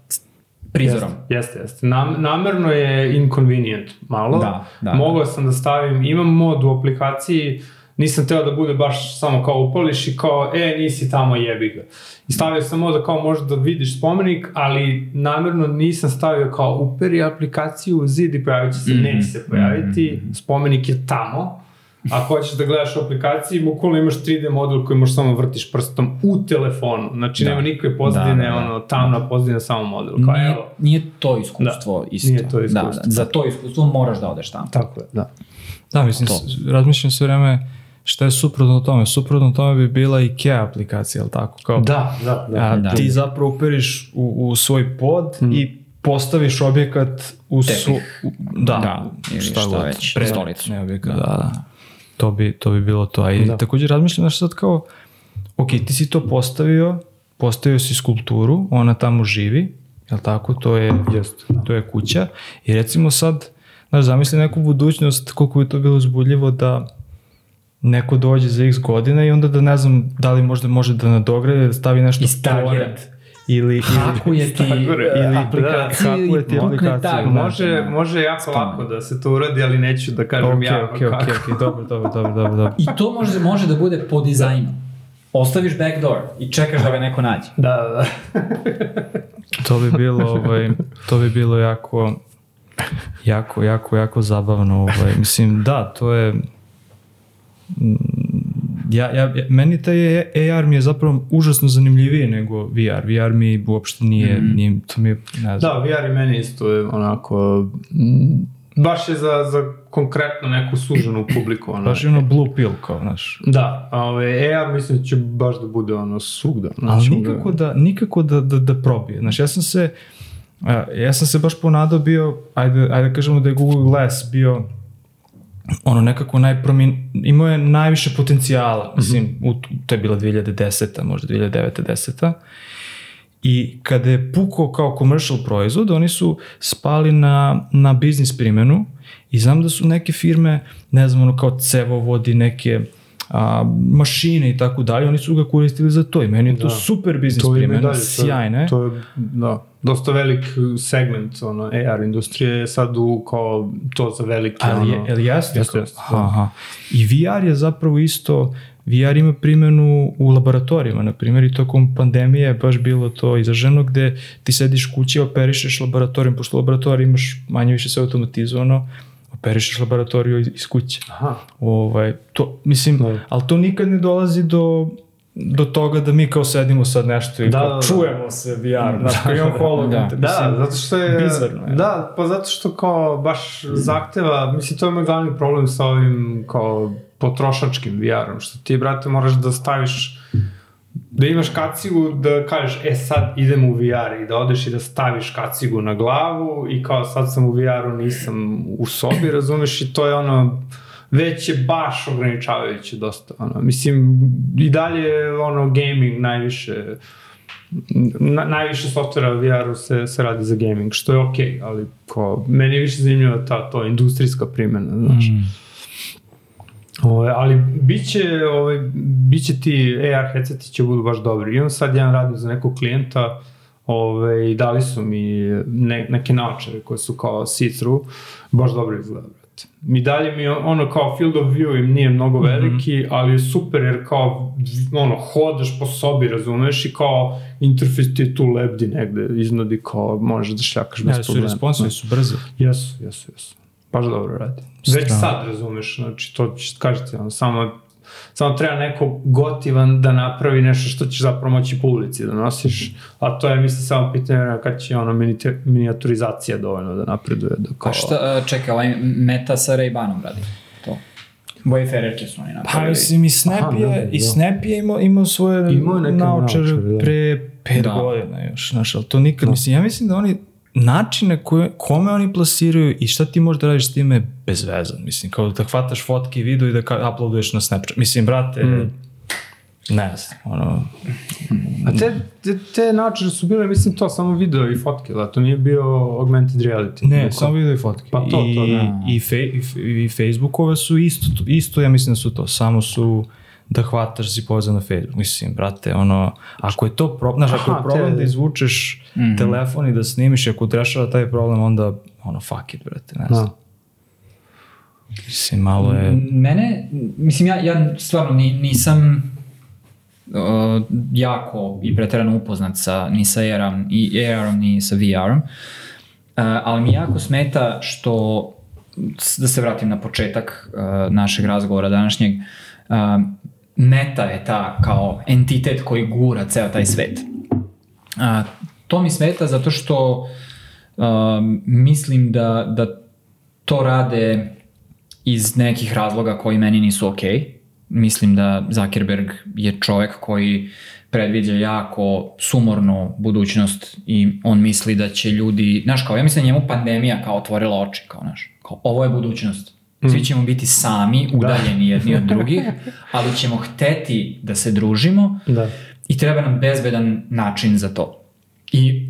prizorom. Jeste, jeste. Nam, namerno je inconvenient malo. Da, da, Mogao sam da stavim, imam mod u aplikaciji, nisam teo da bude baš samo kao upališ i kao, e, nisi tamo, jebi ga. I stavio sam mod da kao možeš da vidiš spomenik, ali namerno nisam stavio kao uperi aplikaciju u zid i pojavit će se, Mhm. neće se pojaviti, spomenik je tamo, Ako hoćeš da gledaš u aplikaciji, bukvalno imaš 3D model koji možeš samo vrtiš prstom u telefonu. Znači, Da. nema nikakve pozadine, Da, da, da. ono, tamna pozadina, samo model. Kao, Nije, evo, nije to iskustvo Da, isto. nije to Da, iskustvo. da, za to iskustvo moraš da odeš tamo. Tako je, da. Da, mislim, To. razmišljam sve vreme šta je suprotno tome. Suprotno tome bi bila IKEA aplikacija, jel tako? Kao, Da, da, da. a, da. Ti zapravo uperiš u, u svoj pod i postaviš objekat u su... Tepih. u- Da, Da, ili šta god, već, predmet, stolicu. Ne objekat, da, da. To bi, to bi bilo to. A i Da. također razmišljam znaš sad kao, ok, ti si to postavio, postavio si skulpturu, ona tamo živi, jel tako, to je, Jeste, da. to je kuća i recimo sad, znaš, zamisli neku budućnost, koliko bi to bilo uzbudljivo da neko dođe za x godina i onda da ne znam da li možda može da nadograde, da stavi nešto pored ili, ili Hakuje ti Stagore, ili aplikaciju hakuje ti aplikaciju, tag. da. Može, može jako lako da se to uradi, ali neću da kažem Ok, ja ok, kako. ok, ok, dobro, dobro, dobro, dobro, dobro. I to može, može da bude po dizajnu. Ostaviš backdoor i čekaš da ga neko nađe. Da, da, da. To bi bilo, ovaj, to bi bilo jako, jako, jako, jako zabavno. Ovaj. Mislim, da, to je... mm, Ja, ja, meni taj AR mi je zapravo užasno zanimljiviji nego VR. VR mi uopšte nije, Mhm. nije to mi je, ne znam. Da, VR i meni isto je onako... mm, Baš je za, za konkretno neku suženu publiku. Ono. Baš je ono blue pill kao, znaš. Da, a ovaj, AR mislim da će baš da bude ono svugda. Ali Znači, nikako da, nikako da, da, da probije. Znaš, ja sam se, ja sam se baš ponadao bio, ajde, ajde da kažemo da je Google Glass bio ono nekako najpromin, imao je najviše potencijala, mislim, u, to je bila 2010. možda 2009. 10. I kada je pukao kao commercial proizvod, oni su spali na, na biznis primjenu i znam da su neke firme, ne znam, ono kao cevovodi, neke a, mašine i tako dalje, oni su ga koristili za to i meni je to Da. super biznis to ima i primjena, dalje, to je- sjajne. To je, da, dosta velik segment ono, AR industrije je sad u kao to za velike Ali, je, ono, jel jeste? Jeste, jeste, Aha, da. aha. I VR je zapravo isto, VR ima primjenu u laboratorijima, na primjer, i tokom pandemije je baš bilo to izraženo gde ti sediš kući, operišeš laboratorijum, pošto laboratorij imaš manje više sve automatizovano, operišeš laboratoriju iz, iz kuće. Aha. Ovaj, to, mislim, Da. ali to nikad ne dolazi do do toga da mi kao sedimo sad nešto i Da, kao da, da. čujemo se VR, znaš, kao imam hologram, Da. Da, zato što je... bizarno je. Da, pa zato što kao baš zahteva, mislim to je moj glavni problem sa ovim kao potrošačkim VR-om, što ti, brate, moraš da staviš da imaš kacigu da kažeš, e sad idem u VR i da odeš i da staviš kacigu na glavu i kao sad sam u VR-u, nisam u sobi, razumeš, i to je ono, već je baš ograničavajuće dosta, ono, mislim, i dalje je ono gaming najviše, na, najviše softvera VR-u se, se radi za gaming, što je okej, okay, ali ko, meni je više zanimljiva ta to industrijska primjena, znaš. Mm. Ove, ali biće, ove, biće ti AR headseti će budu baš dobri. Imam sad jedan radim za nekog klijenta ove, i dali su mi ne, neke naočare koje su kao see-through, baš dobro izgleda, Mi dalje mi ono kao field of view im nije mnogo veliki, mm -hmm. ali je super jer kao ono, hodaš po sobi, razumeš, i kao interfejs ti tu lebdi negde iznad i kao možeš da šljakaš bez Ja, su problema. responsive, su brze. Jesu, jesu, jesu. Baš dobro radi. Već sad razumeš, znači to ću kažete, ono, samo, samo treba neko gotivan da napravi nešto što ćeš zapravo moći po ulici da nosiš, a to je mislim samo pitanje kad će ono minite- minijaturizacija dovoljno da napreduje. Da kao... Pa šta, uh, čekaj, ovaj Meta sa Ray-Banom radi to. Wayfarerke su oni Pa napravili. mislim i Snap Aha, je, da, da. i Snap je imao, imao svoje Imao naočare naočare, da. pre pet Da. godina još, znaš, ali to nikad, mislim, ja mislim da oni načine koje, kome oni plasiraju i šta ti možeš da radiš s time je bezvezan, mislim, kao da hvataš fotke i video i da ka, uploaduješ na Snapchat, mislim, brate, Mm. ne znam, ono, A te, te, te naočare su bile, mislim, to samo video i fotke, da, to nije bio augmented reality. ne, Neko- samo video i fotke. Pa to, I, to, da. i, fe, i, i Facebookove su isto, isto, ja mislim da su to, samo su da hvataš da si povezan na Facebook. Mislim, brate, ono, ako je to problem, znaš, ako je problem te- da izvučeš telefon i da snimiš, i ako te rešava taj problem, onda, ono, fuck it, brate, ne znam. Da. Mislim, malo je... Mene, mislim, ja, ja stvarno ni, nisam uh, jako i preterano upoznat sa, ni sa AR-om, i AR-om, ni sa VR-om, uh, ali mi jako smeta što, da se vratim na početak uh, našeg razgovora današnjeg, uh, meta je ta kao entitet koji gura ceo taj svet. A, to mi smeta zato što um, mislim da, da to rade iz nekih razloga koji meni nisu okej. Okay. Mislim da Zuckerberg je čovek koji predviđa jako sumornu budućnost i on misli da će ljudi, znaš kao, ja mislim da njemu pandemija kao otvorila oči, kao, znaš, kao, ovo je budućnost. Svi ćemo biti sami, udaljeni jedni od drugih, ali ćemo hteti da se družimo Da. i treba nam bezbedan način za to. I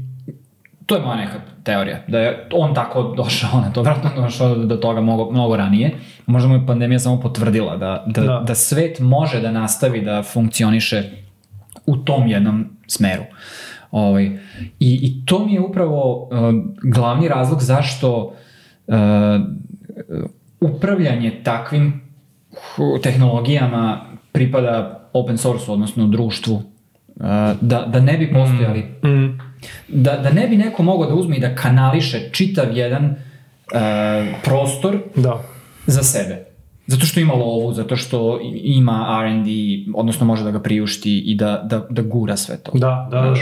to To je moja neka teorija, da je on tako došao na to, vratno došao do toga mnogo, mnogo ranije. Možda mu je pandemija samo potvrdila da, da, da. da svet može da nastavi da funkcioniše u tom jednom smeru. Ovaj, i, I to mi je upravo uh, glavni razlog zašto uh, upravljanje takvim tehnologijama pripada open source, odnosno društvu, uh, da, da ne bi postojali, mm. Mm. Da, da ne bi neko mogao da uzme i da kanališe čitav jedan uh, prostor da. za sebe. Zato što ima lovu, zato što ima R&D, odnosno može da ga priušti i da, da, da gura sve to. Da, da, da.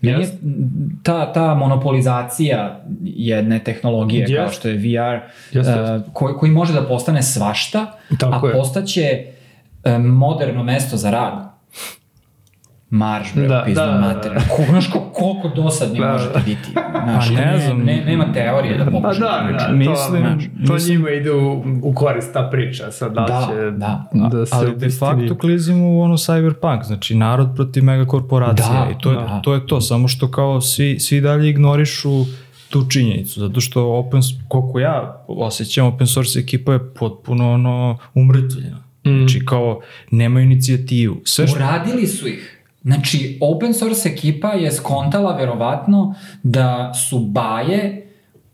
Meni yes. ta, ta monopolizacija jedne tehnologije yes. kao što je VR, yes, uh, koji, koji može da postane svašta, Tako a je. postaće uh, moderno mesto za rad marš, bre, da, pizdu da, mater. Da, da. Znaš koliko dosadni da, možete biti. Znaš, pa ne, znam. Ne, nema teorije da pokušate. Pa da, da, da, mislim, to, to mislim, njima ide u, u korist ta priča, sad da, da će da, da, da se Ali de facto klizimo u ono cyberpunk, znači narod protiv megakorporacija da, i to je, da. to je to, samo što kao svi, svi dalje ignorišu tu činjenicu, zato što open, koliko ja osjećam, open source ekipa je potpuno ono umrtvljena. Mm. Znači kao nema inicijativu. Sve što... Uradili su ih. Znači, open source ekipa je skontala verovatno da su baje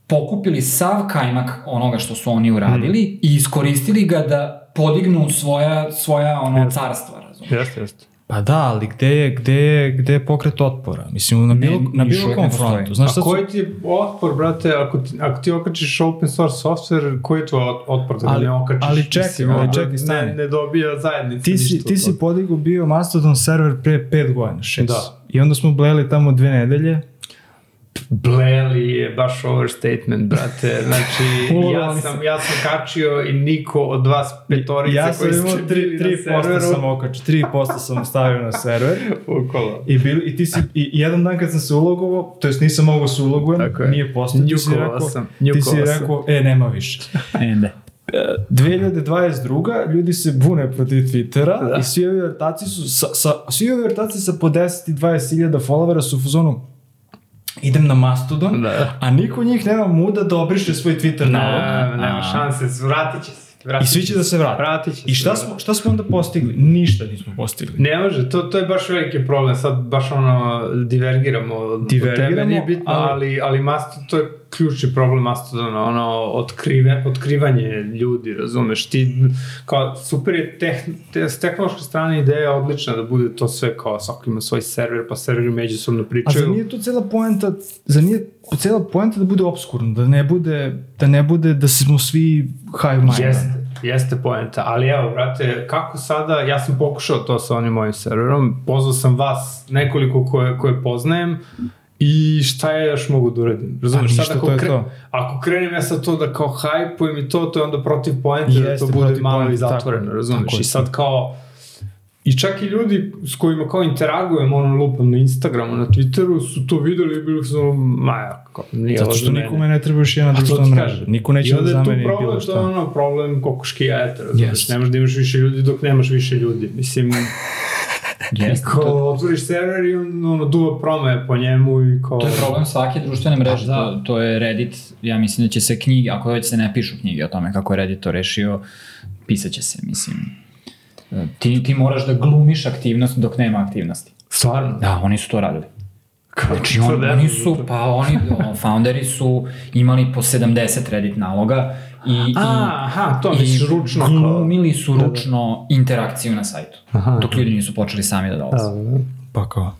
pokupili sav kajmak onoga što su oni uradili mm. i iskoristili ga da podignu svoja, svoja ono, carstva, razumiješ? Jeste, jeste. Pa da, ali gde je, gde je, gde je pokret otpora? Mislim, na bilo, ne, na bilo kom frontu. Znaš A koji ti je otpor, brate, ako ti, ako ti okačiš open source software, koji je tvoj otpor da ali, ne okačiš? Ali čekaj, Mislim, ali čekaj, stani. Ne, ne dobija zajednica ti si, Ti si podigu bio Mastodon server pre 5 godina, 6. Da. I onda smo bleli tamo dve nedelje Bleli je baš overstatement, brate. Znači, ja sam, ja sam kačio i niko od vas petorice ja koji ste bili 3, 3 na serveru. sam okačio, 3% sam stavio na server. Ukolo. I, bil, i, ti si, i jedan dan kad sam se ulogovao, to jest nisam mogao se ulogujem, nije postao, ti si rekao, sam. ti si rekao, e, nema više. E, ne. 2022. ljudi se bune protiv Twittera da. i svi ovi vrtaci su, sa, sa, svi ovi vrtaci sa po 10 i 20 hiljada followera su u fazonu, idem na Mastodon, da. a niko njih nema muda da obriše svoj Twitter nalog. Ne, nema šanse, vratit će se. Vratit I svi će da se vrati. Vratit će I šta se, smo, šta smo onda postigli? Ništa nismo postigli. Ne može, to, to je baš veliki problem. Sad baš ono, divergiramo. Divergiramo, tebe nije bitno, ali, ali, ali Mastodon, to je ključni problem Mastodona, ono, otkrive, otkrivanje ljudi, razumeš, ti, kao, super je teh, te, s tehnološke strane ideja odlična da bude to sve kao, svako ima svoj server, pa serveri međusobno pričaju. A za nije to cela poenta, za nije cela poenta da bude obskurno, da ne bude, da ne bude da smo svi high mind. Jeste, jeste poenta, ali evo, brate, kako sada, ja sam pokušao to sa onim mojim serverom, pozvao sam vas, nekoliko koje, koje poznajem, I šta ja još mogu da uradim? Razumeš, sad ako, kre, to. ako krenem ja sad to da kao hajpujem i to, to je onda protiv poente da to bude malo i zatvoreno, razumeš? I sad kao, I čak i ljudi s kojima kao interagujem, ono lupam na Instagramu, na Twitteru, su to videli i bili su, ma ja, kao, nije Zato što nikome ne treba još jedna društvena mreža. Niko neće da zameni bilo šta. I onda je tu problem, to je ono problem kokoški jajeta, razumiješ, yes. ne možeš da imaš više ljudi dok nemaš više ljudi. Mislim, Yes, I kao to... otvoriš server i on ono, duva prome po njemu i kao... To je problem svake društvene mreže, da. to, to je Reddit, ja mislim da će se knjige, ako već se ne pišu knjige o tome kako je Reddit to rešio, pisaće se, mislim. Ti, ti moraš da glumiš aktivnost dok nema aktivnosti. Stvarno? Da, oni su to radili. Kako znači, on, oni su, pa oni, founderi su imali po 70 Reddit naloga i, A, aha, to misliš ručno. Glumili su ručno da, da. interakciju na sajtu. Aha, dok ljudi nisu počeli sami da dolaze. Da, da. Pa kao.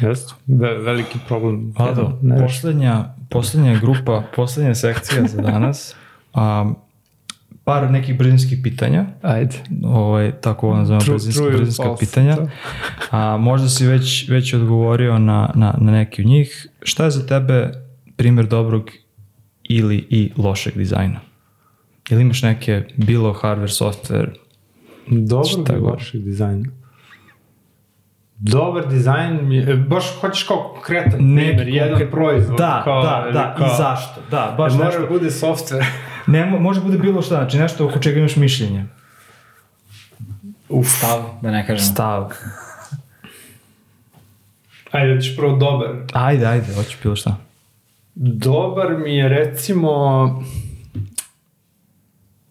Jeste, Ve, veliki problem. Ado, poslednja, poslednja grupa, poslednja sekcija za danas. Um, par nekih brzinskih pitanja. Ajde. Ovaj, tako ovo nazvamo brzinska, brzinska pitanja. To. A, možda si već, već odgovorio na, na, na neki od njih. Šta je za tebe primjer dobrog ili i lošeg dizajna? Ili imaš neke bilo hardware, software? Dobrog i lošeg dizajna? dobar dizajn mi je, baš hoćeš kao konkretan primjer, jedan proizvod. Da, kao, da, da, kao, i zašto. Da, baš mora nešto. da bude software. ne, može bude bilo šta, znači nešto oko čega imaš mišljenje. Uf. Stav, da ne kažem. Stav. Ajde, da ćeš prvo dobar. Ajde, ajde, hoću bilo šta. Dobar mi je recimo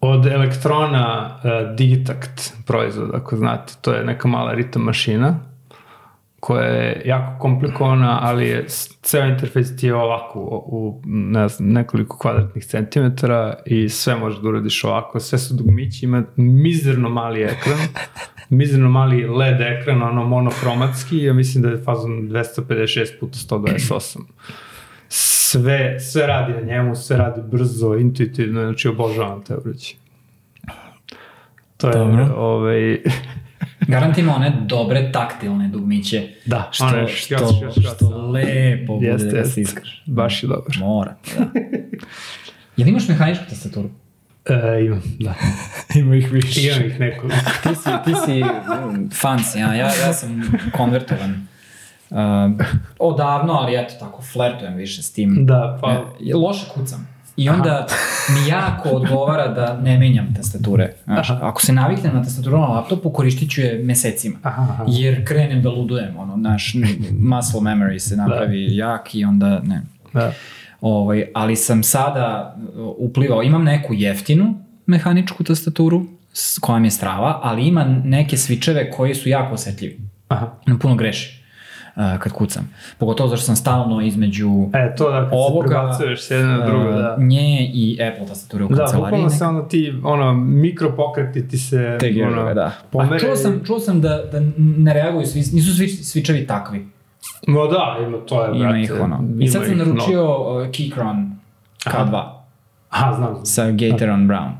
od elektrona uh, Digitakt proizvod, ako znate. To je neka mala ritam mašina koja je jako komplikovana, ali je, ceo interfejs ti je ovako u, u ne znam, nekoliko kvadratnih centimetara i sve možeš da uradiš ovako, sve su dugmići, ima mizerno mali ekran, mizerno mali LED ekran, ono monohromatski, ja mislim da je fazon 256 puta 128 sve, sve radi na njemu, sve radi brzo, intuitivno, znači obožavam te uređaje. To je, Dobro. ovaj, Garant ima one dobre taktilne dugmiće. da, Što, one što, šljac, šljac, šljac. što lepo bude Jeste, da ga jeste. stiskaš. Baš je dobar. Mora, da. Jel imaš mehaničku tastaturu? E, imam, da. Ima ih više. Imam ih nekoliko. Ti si, ti si mm, fancy, ja, ja, ja sam konvertovan. Uh, odavno, ali eto tako, flertujem više s tim. Da, pa... E, loše kucam. I onda mi jako odgovara da ne menjam tastature. Znaš, Aha. ako se naviknem na tastaturu na laptopu, koristit ću je mesecima. Aha, aha. Jer krenem da ludujem, ono, naš muscle memory se napravi jak i onda, ne. Da. Ovaj, ali sam sada uh, uplivao, imam neku jeftinu mehaničku tastaturu koja mi je strava, ali ima neke svičeve koji su jako osetljivi. Aha. Puno greši uh, kad kucam. Pogotovo zašto sam stalno između E, to da kad ovoga, se s jedne na drugo, uh, da. nje i Apple tastature u Da, kancelariji. bukvalno se ono ti, ono, mikropokreti ti se, te ono, da. A pomere čuo i- sam, čuo sam da, da ne reaguju, svi, nisu svi svičevi takvi. No da, ima to je, Ima brate. ih ono. I ima sad sam naručio uh, Keychron K2 Aha, znam. znam. sa Gateron Brown.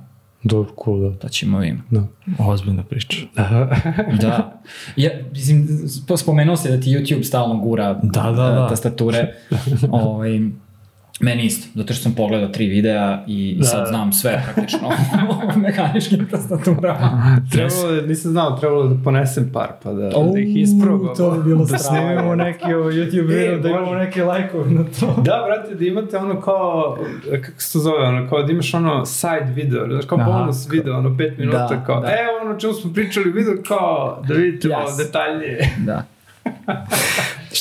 Dobro, cool, da. To ćemo vidjeti. Da. Ozbiljna priča. Da. Ja, mislim, sp- spomenuo se da ti YouTube stalno gura Da, da, uh, da. tastature. ovaj, meni isto, zato što sam pogledao tri videa i Da, sad da. znam sve praktično o mehaničkim tastaturama. Trebalo je, nisam znao, trebalo da ponesem par, pa da, Au, da ih isprobam. to bi bilo Da snimimo neki o YouTube E, video, da imamo neke lajkove na to. Da, brate, da imate ono kao, kako se to zove, ono, kao da imaš ono side video, znaš, kao Aha. bonus video, ono, pet minuta, Da, kao, da. evo ono čemu smo pričali, video kao, da vidite Yes. detaljnije. Da.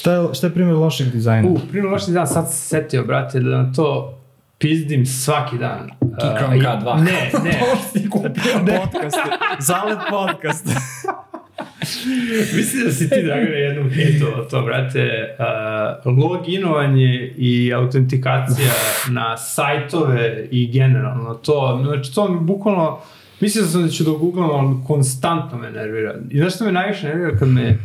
Šta je, šta je primjer lošeg dizajna? U, primjer loši dan, sad se setio, brate, da na to pizdim svaki dan. Keychron Uh, K2. Ne, ne. To što ti kupio. podcast. Zalet podcast. Mislim da si ti, Dragane, jednom hitovao to, brate. Uh, loginovanje i autentikacija na sajtove i generalno to, znači to mi bukvalno, mislio sam da ću da googlam, ali konstantno me nervira. I znaš što me najviše nervira kad me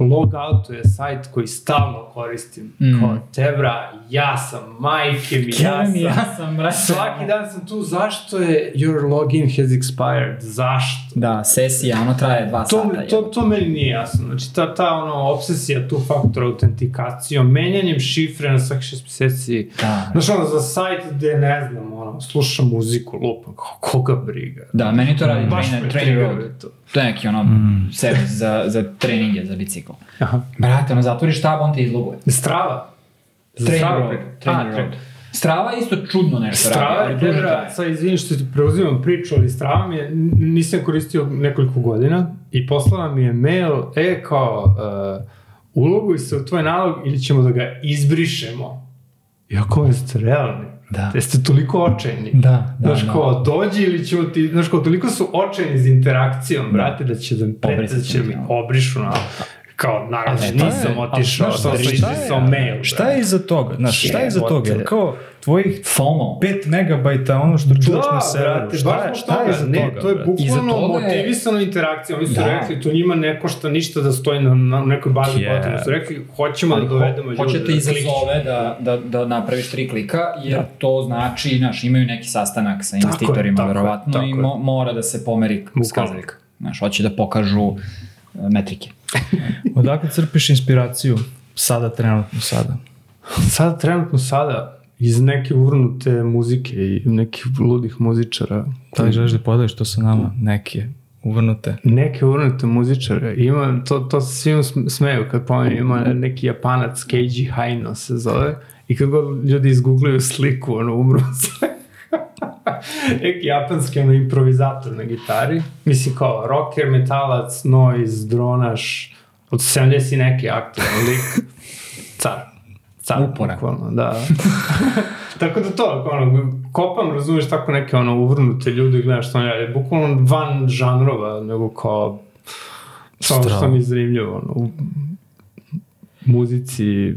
log outuje sajt koji stalno koristim. Mm. Kao, tebra, ja sam, majke mi, ja sam. ja sam, brate. Svaki dan sam tu, zašto je your login has expired? Zašto? Da, sesija, ono traje dva To, sata. to, to meni nije jasno. Znači, ta, ta ono, obsesija tu faktor autentikacijom, menjanjem šifre na svakih šest meseci. Da. Znaš, ono, za sajt gde, ne znam, ono, slušam muziku, lupam, kao, koga briga. Da, meni to radi Baš Trainer, me trainer Road. triggeruje to. To je neki ono Mm. servis za, za treninge, za bicikl. Aha. Brate, ono zatvoriš tab, on te izloguje. Strava. Za Trainer Strava Road. Trainer A. Strava isto čudno nešto Strava radi, je, duže Tebra, traje. sad izvini što ti preuzimam priču, ali Strava mi je, nisam koristio nekoliko godina i poslala mi je mail, e, kao, uh, uloguj se u tvoj nalog ili ćemo da ga izbrišemo. Iako jeste realni. Da. Jeste toliko očajni. Da, da, Znaš, da. kao, dođi ili ćemo ti, znaš, kao, toliko su očajni za interakcijom, brate, da će da mi prete, da će ti, mi obrišu na, kao, naravno, je- nisam ali otišao, šta- šta mail. Šta je iza toga? Znaš, šta je iza toga? Jer kao tvojih FOMO. 5 megabajta ono što čuvaš Da, na serveru. brate, šta, je, šta je iza ne, toga? to je bukvalno toga je- motivisano interakcija. Oni su Da. rekli, to njima ne košta ništa da stoji na, na nekoj bazi Yeah. potreba. Su rekli, hoćemo da Ali dovedemo ljude. hoće te da izazove da, da, da napraviš tri klika, jer to znači, znaš, imaju neki sastanak sa investitorima, tako je, verovatno, tako i mo, mora da se pomeri skazaljka. Znaš, hoće da pokažu e, metrike. Odakle crpiš inspiraciju? Sada, trenutno, sada. Sada, trenutno sada, iz neke uvrnute muzike i nekih ludih muzičara. Da li želiš da podeliš to sa nama? Neke uvrnute. Neke uvrnute muzičare. Ima, to, to se sm- smeju kad pomenem, ima neki japanac Keiji Haino se zove i kad god ljudi izgooglaju sliku, ono, umru sve. neki japanski ono, improvizator na gitari. Mislim kao rocker, metalac, noise, dronaš, od 70 i neki aktivan lik. Car. Car, Uporan. bukvalno, da. tako da to, ono, kopam, razumeš, tako neke ono uvrnute ljude gledaš što on radi. Bukvalno van žanrova, nego kao kao što mi je zanimljivo, ono, u muzici,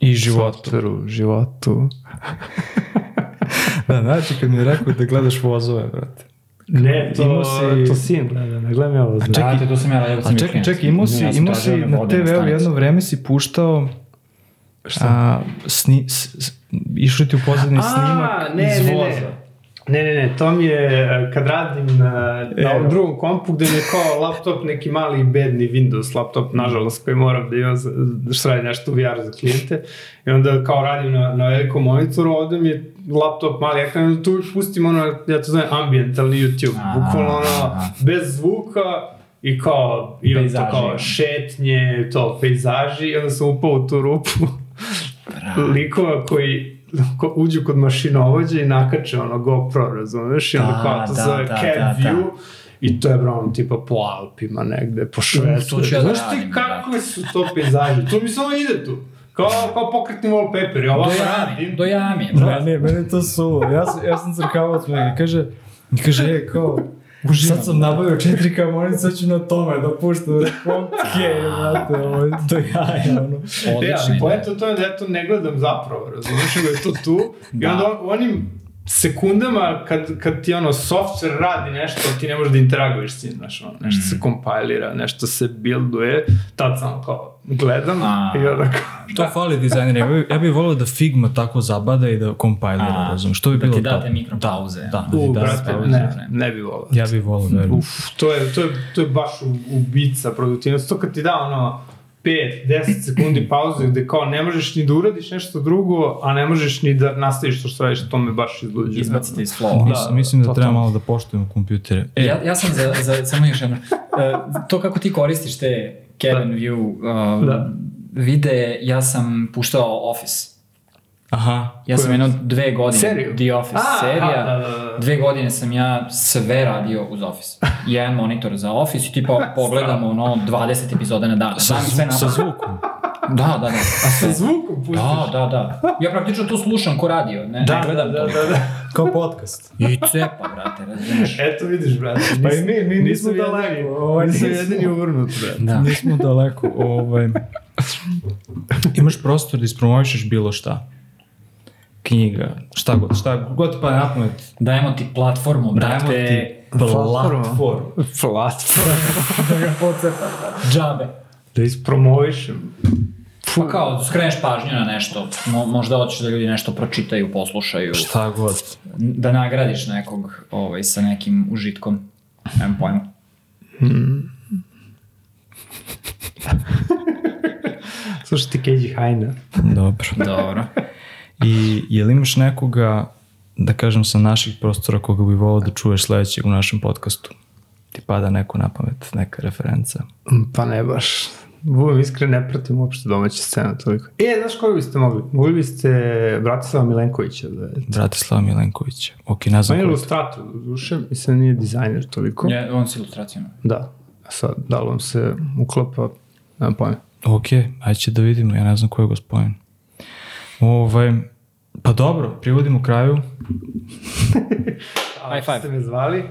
I životu. softveru, životu. Da, znači kad mi je rekao da gledaš vozove, brate. Ne, to, Imao si- to sin gleda, ne gledam ja ovo. čekaj, Brate, to sam ja radio A čekaj, čekaj, imao si, imao si na TV-u jedno vreme si puštao A, sni, s, s, išli ti u pozadini snimak ne, iz ne, voza. ne. Ne, ne, ne, to mi je e, kad radim na, na ovom drugom kompu gde mi je kao laptop neki mali bedni Windows laptop, nažalost, koji moram da imam da što radi nešto u VR za klijente. I onda kao radim na, na velikom monitoru, ovde mi je laptop mali ekran, onda tu pustim ono, ja to zovem ambientalni YouTube, bukvalno ono, bez zvuka i kao, imam Pejzaži, to kao šetnje, to, pejzaži i onda sam upao u tu rupu likova koji ko, uđu kod mašinovođa i nakače ono GoPro, razumeš? I onda Da, kao to da, zove da, cab da, da. view i to je bro ono tipa po Alpima negde, po Švedsku. da Znaš ti radim, kakve su to pejzaže? To mi samo ide tu. Kao, kao pokretni wallpaper. Ja ovako Do jami, radim. do jami, Da, ne, mene je to suvo. Ja, sam, ja sam crkavac, me kaže, kaže, e, kao, sad sam nabavio 4K monitor, sad ću na tome da puštam. Okej, brate, ovo je to ono. Ja, Odlično. ali poenta to je da ja to ne gledam zapravo, razumiješ, nego je to tu. I Da. onda on- u onim sekundama kad, kad ti ono software radi nešto, ti ne možeš da interaguješ s njim, znaš, ono, nešto Mm. se kompilira, nešto se builduje, tad sam kao gledam A. i onda kao, To fali dizajneri. Ja bih ja bi volio da Figma tako zabada i da kompajlira, A, razum. Što bi da bilo ti to? date mikropauze. Da, da, u, ti da, brate, pauze. ne, ne bi volao. Ja bih volio, verujem. Uf, to je, to je, to je baš u- ubica produktivnosti. To kad ti da ono 5-10 sekundi pauze gde kao ne možeš ni da uradiš nešto drugo, a ne možeš ni da nastaviš to što radiš, to me baš izluđuje. Izbacite iz flowa. Mislim, mislim da to- treba to. malo da poštujemo kompjutere. E, Ja, ja sam za, za samo još jedno. E, to kako ti koristiš te cabin view uh, Da. videe, ja sam puštao Office. Aha, Ja sam jedno dve godine, Seriju? The Office A, serija, aha, da, da, da. dve godine sam ja sve radio uz Office. Jedan monitor za Office i tipa pogledam ono 20 epizoda na dan. Znam sve sa zvukom. Da, da, da. A sve, Zvukom pustiš. da, da, da. Ja praktično to slušam ko radio, ne, Da, ne gledam da, da, to. da, da. Kao podcast. I cepa, brate, razumiješ? Eto vidiš, brate. Pa i mi, mi nismo jedini- daleko, ovaj, Nismo nismo. jedini uvrnut, brate. Da. Nismo daleko. Ovaj, imaš prostor da ispromovišeš bilo šta. Knjiga, šta god, šta god pa na pamet. Dajemo ti platformu, Dajemo brate. ti platformu. Platform. da ga pocepa. Džabe. Da ispromovišem. Pa kao, skreneš pažnju na nešto, Mo, možda hoćeš da ljudi nešto pročitaju, poslušaju, Šta god. da nagradiš nekog ovaj, sa nekim užitkom. Nemam pojma. Slušaj ti Keiji Haina. Dobro. Dobro. I je li imaš nekoga, da kažem sa naših prostora koga bi volao da čuješ sledećeg u našem podcastu? Ti pada neko na pamet, neka referenca. Pa ne baš. Budem iskren, ne pratim uopšte domaće scene toliko. E, znaš koju biste mogli? Mogli biste Bratislava Milenkovića da je... Bratislava Milenkovića. Ok, ne znam On je ilustrator, duše, mislim nije dizajner toliko. Je, on s ilustracijama. Da. A sad, da li vam se uklapa, nemam pojma. Ok, ajde će da vidimo, ja ne znam ko je gospodin. Ovaj, pa dobro, privodimo kraju. High five. Ste me zvali?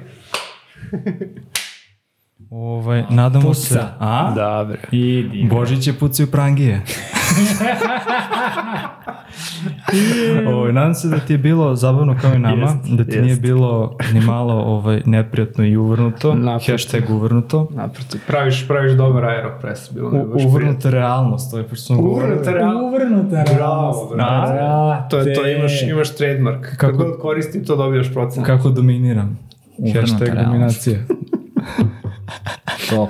Ovaj, nadamo puca. se... A? Da, bre. Idi. Božić je pucaju prangije. ovaj, nadam se da ti je bilo zabavno kao i nama, Jest, da ti jest. nije bilo ni malo ovaj, neprijatno i uvrnuto, Naprotiv. hashtag uvrnuto. Naprotiv, praviš, praviš dobar aeropres, bilo mi je baš uvrnuta realnost, to je pošto smo govorili. Uvrnuta realnost. Uvrnuta Bravo, bravo. To je to, imaš, imaš trademark. Kako? Kako- Kad god koristim to dobijaš procent. Kako dominiram. Uvrnuta Hashtag realnost. dominacija. Top.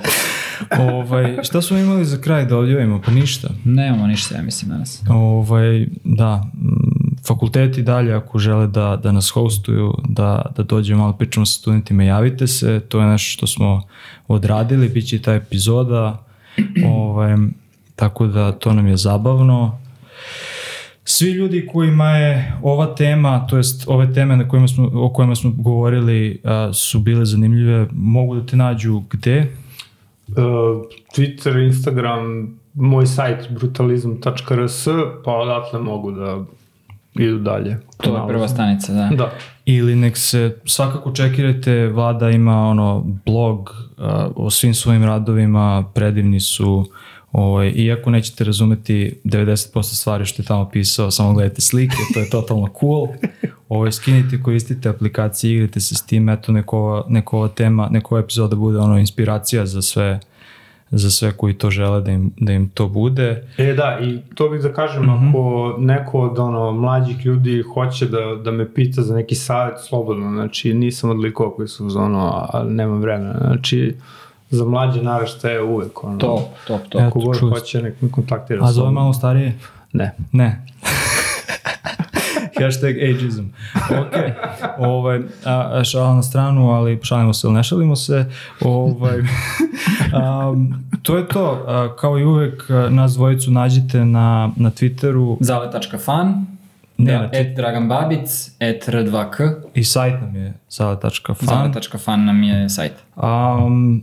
Ovaj, šta smo imali za kraj da odjavimo? Pa ništa. Nemamo ništa, ja mislim, danas. Ovaj, da, mm, fakulteti dalje ako žele da, da nas hostuju, da, da dođemo malo pričamo sa studentima, javite se, to je nešto što smo odradili, bit će i ta epizoda, ovaj, tako da to nam je zabavno. Svi ljudi kojima je ova tema, to jest ove teme na kojima smo, o kojima smo govorili a, su bile zanimljive, mogu da te nađu gde? Uh, Twitter, Instagram, moj sajt brutalizam.rs, pa odatle mogu da idu dalje. To je prva stanica, da. Da. Ili nek se svakako čekirajte, Vlada ima ono blog uh, o svim svojim radovima, predivni su, ovaj, iako nećete razumeti 90% stvari što je tamo pisao, samo gledajte slike, to je totalno cool. Ovaj, skinite, koristite aplikacije, igrajte se s tim, eto neko, ova- neko ova tema, neko ova epizoda bude ono inspiracija za sve za sve koji to žele da im, da im to bude. E da, i to bih da kažem, Mhm. ako neko od ono, mlađih ljudi hoće da, da me pita za neki savjet, slobodno, znači nisam od likova koji su uz ono, ali nemam vremena, znači za mlađe naraštaje uvek, ono, Top, top, top. Eto, ako god hoće, nek me kontaktira. A za ove slobodno. malo starije? Ne. Ne. Hashtag ageism. Ok. Ovaj, a, a šala na stranu, ali šalimo se ili ne šalimo se. Ovaj, um, to je to. A, kao i uvek, a, nas dvojicu nađite na, na Twitteru Zale.fan, Ne, da, et Dragan Babic, et R2K, i sajt nam je sala.fan. Zale.fan nam je sajt. Um,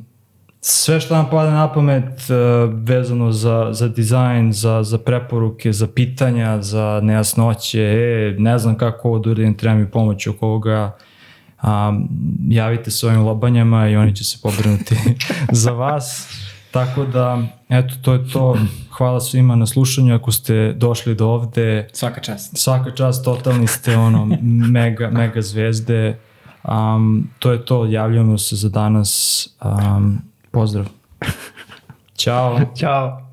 sve što nam pada na pamet uh, vezano za, za dizajn, za, za preporuke, za pitanja, za nejasnoće, e, ne znam kako ovo da uradim, treba mi pomoć oko ovoga, um, javite se ovim lobanjama i oni će se pobrinuti za vas. Tako da, eto, to je to. Hvala svima na slušanju. Ako ste došli do ovde, Svaka čast. svaka čast, totalni ste ono mega, mega zvezde. Um, to je to, javljamo se za danas. Um, pozdrav. Ćao. Ćao.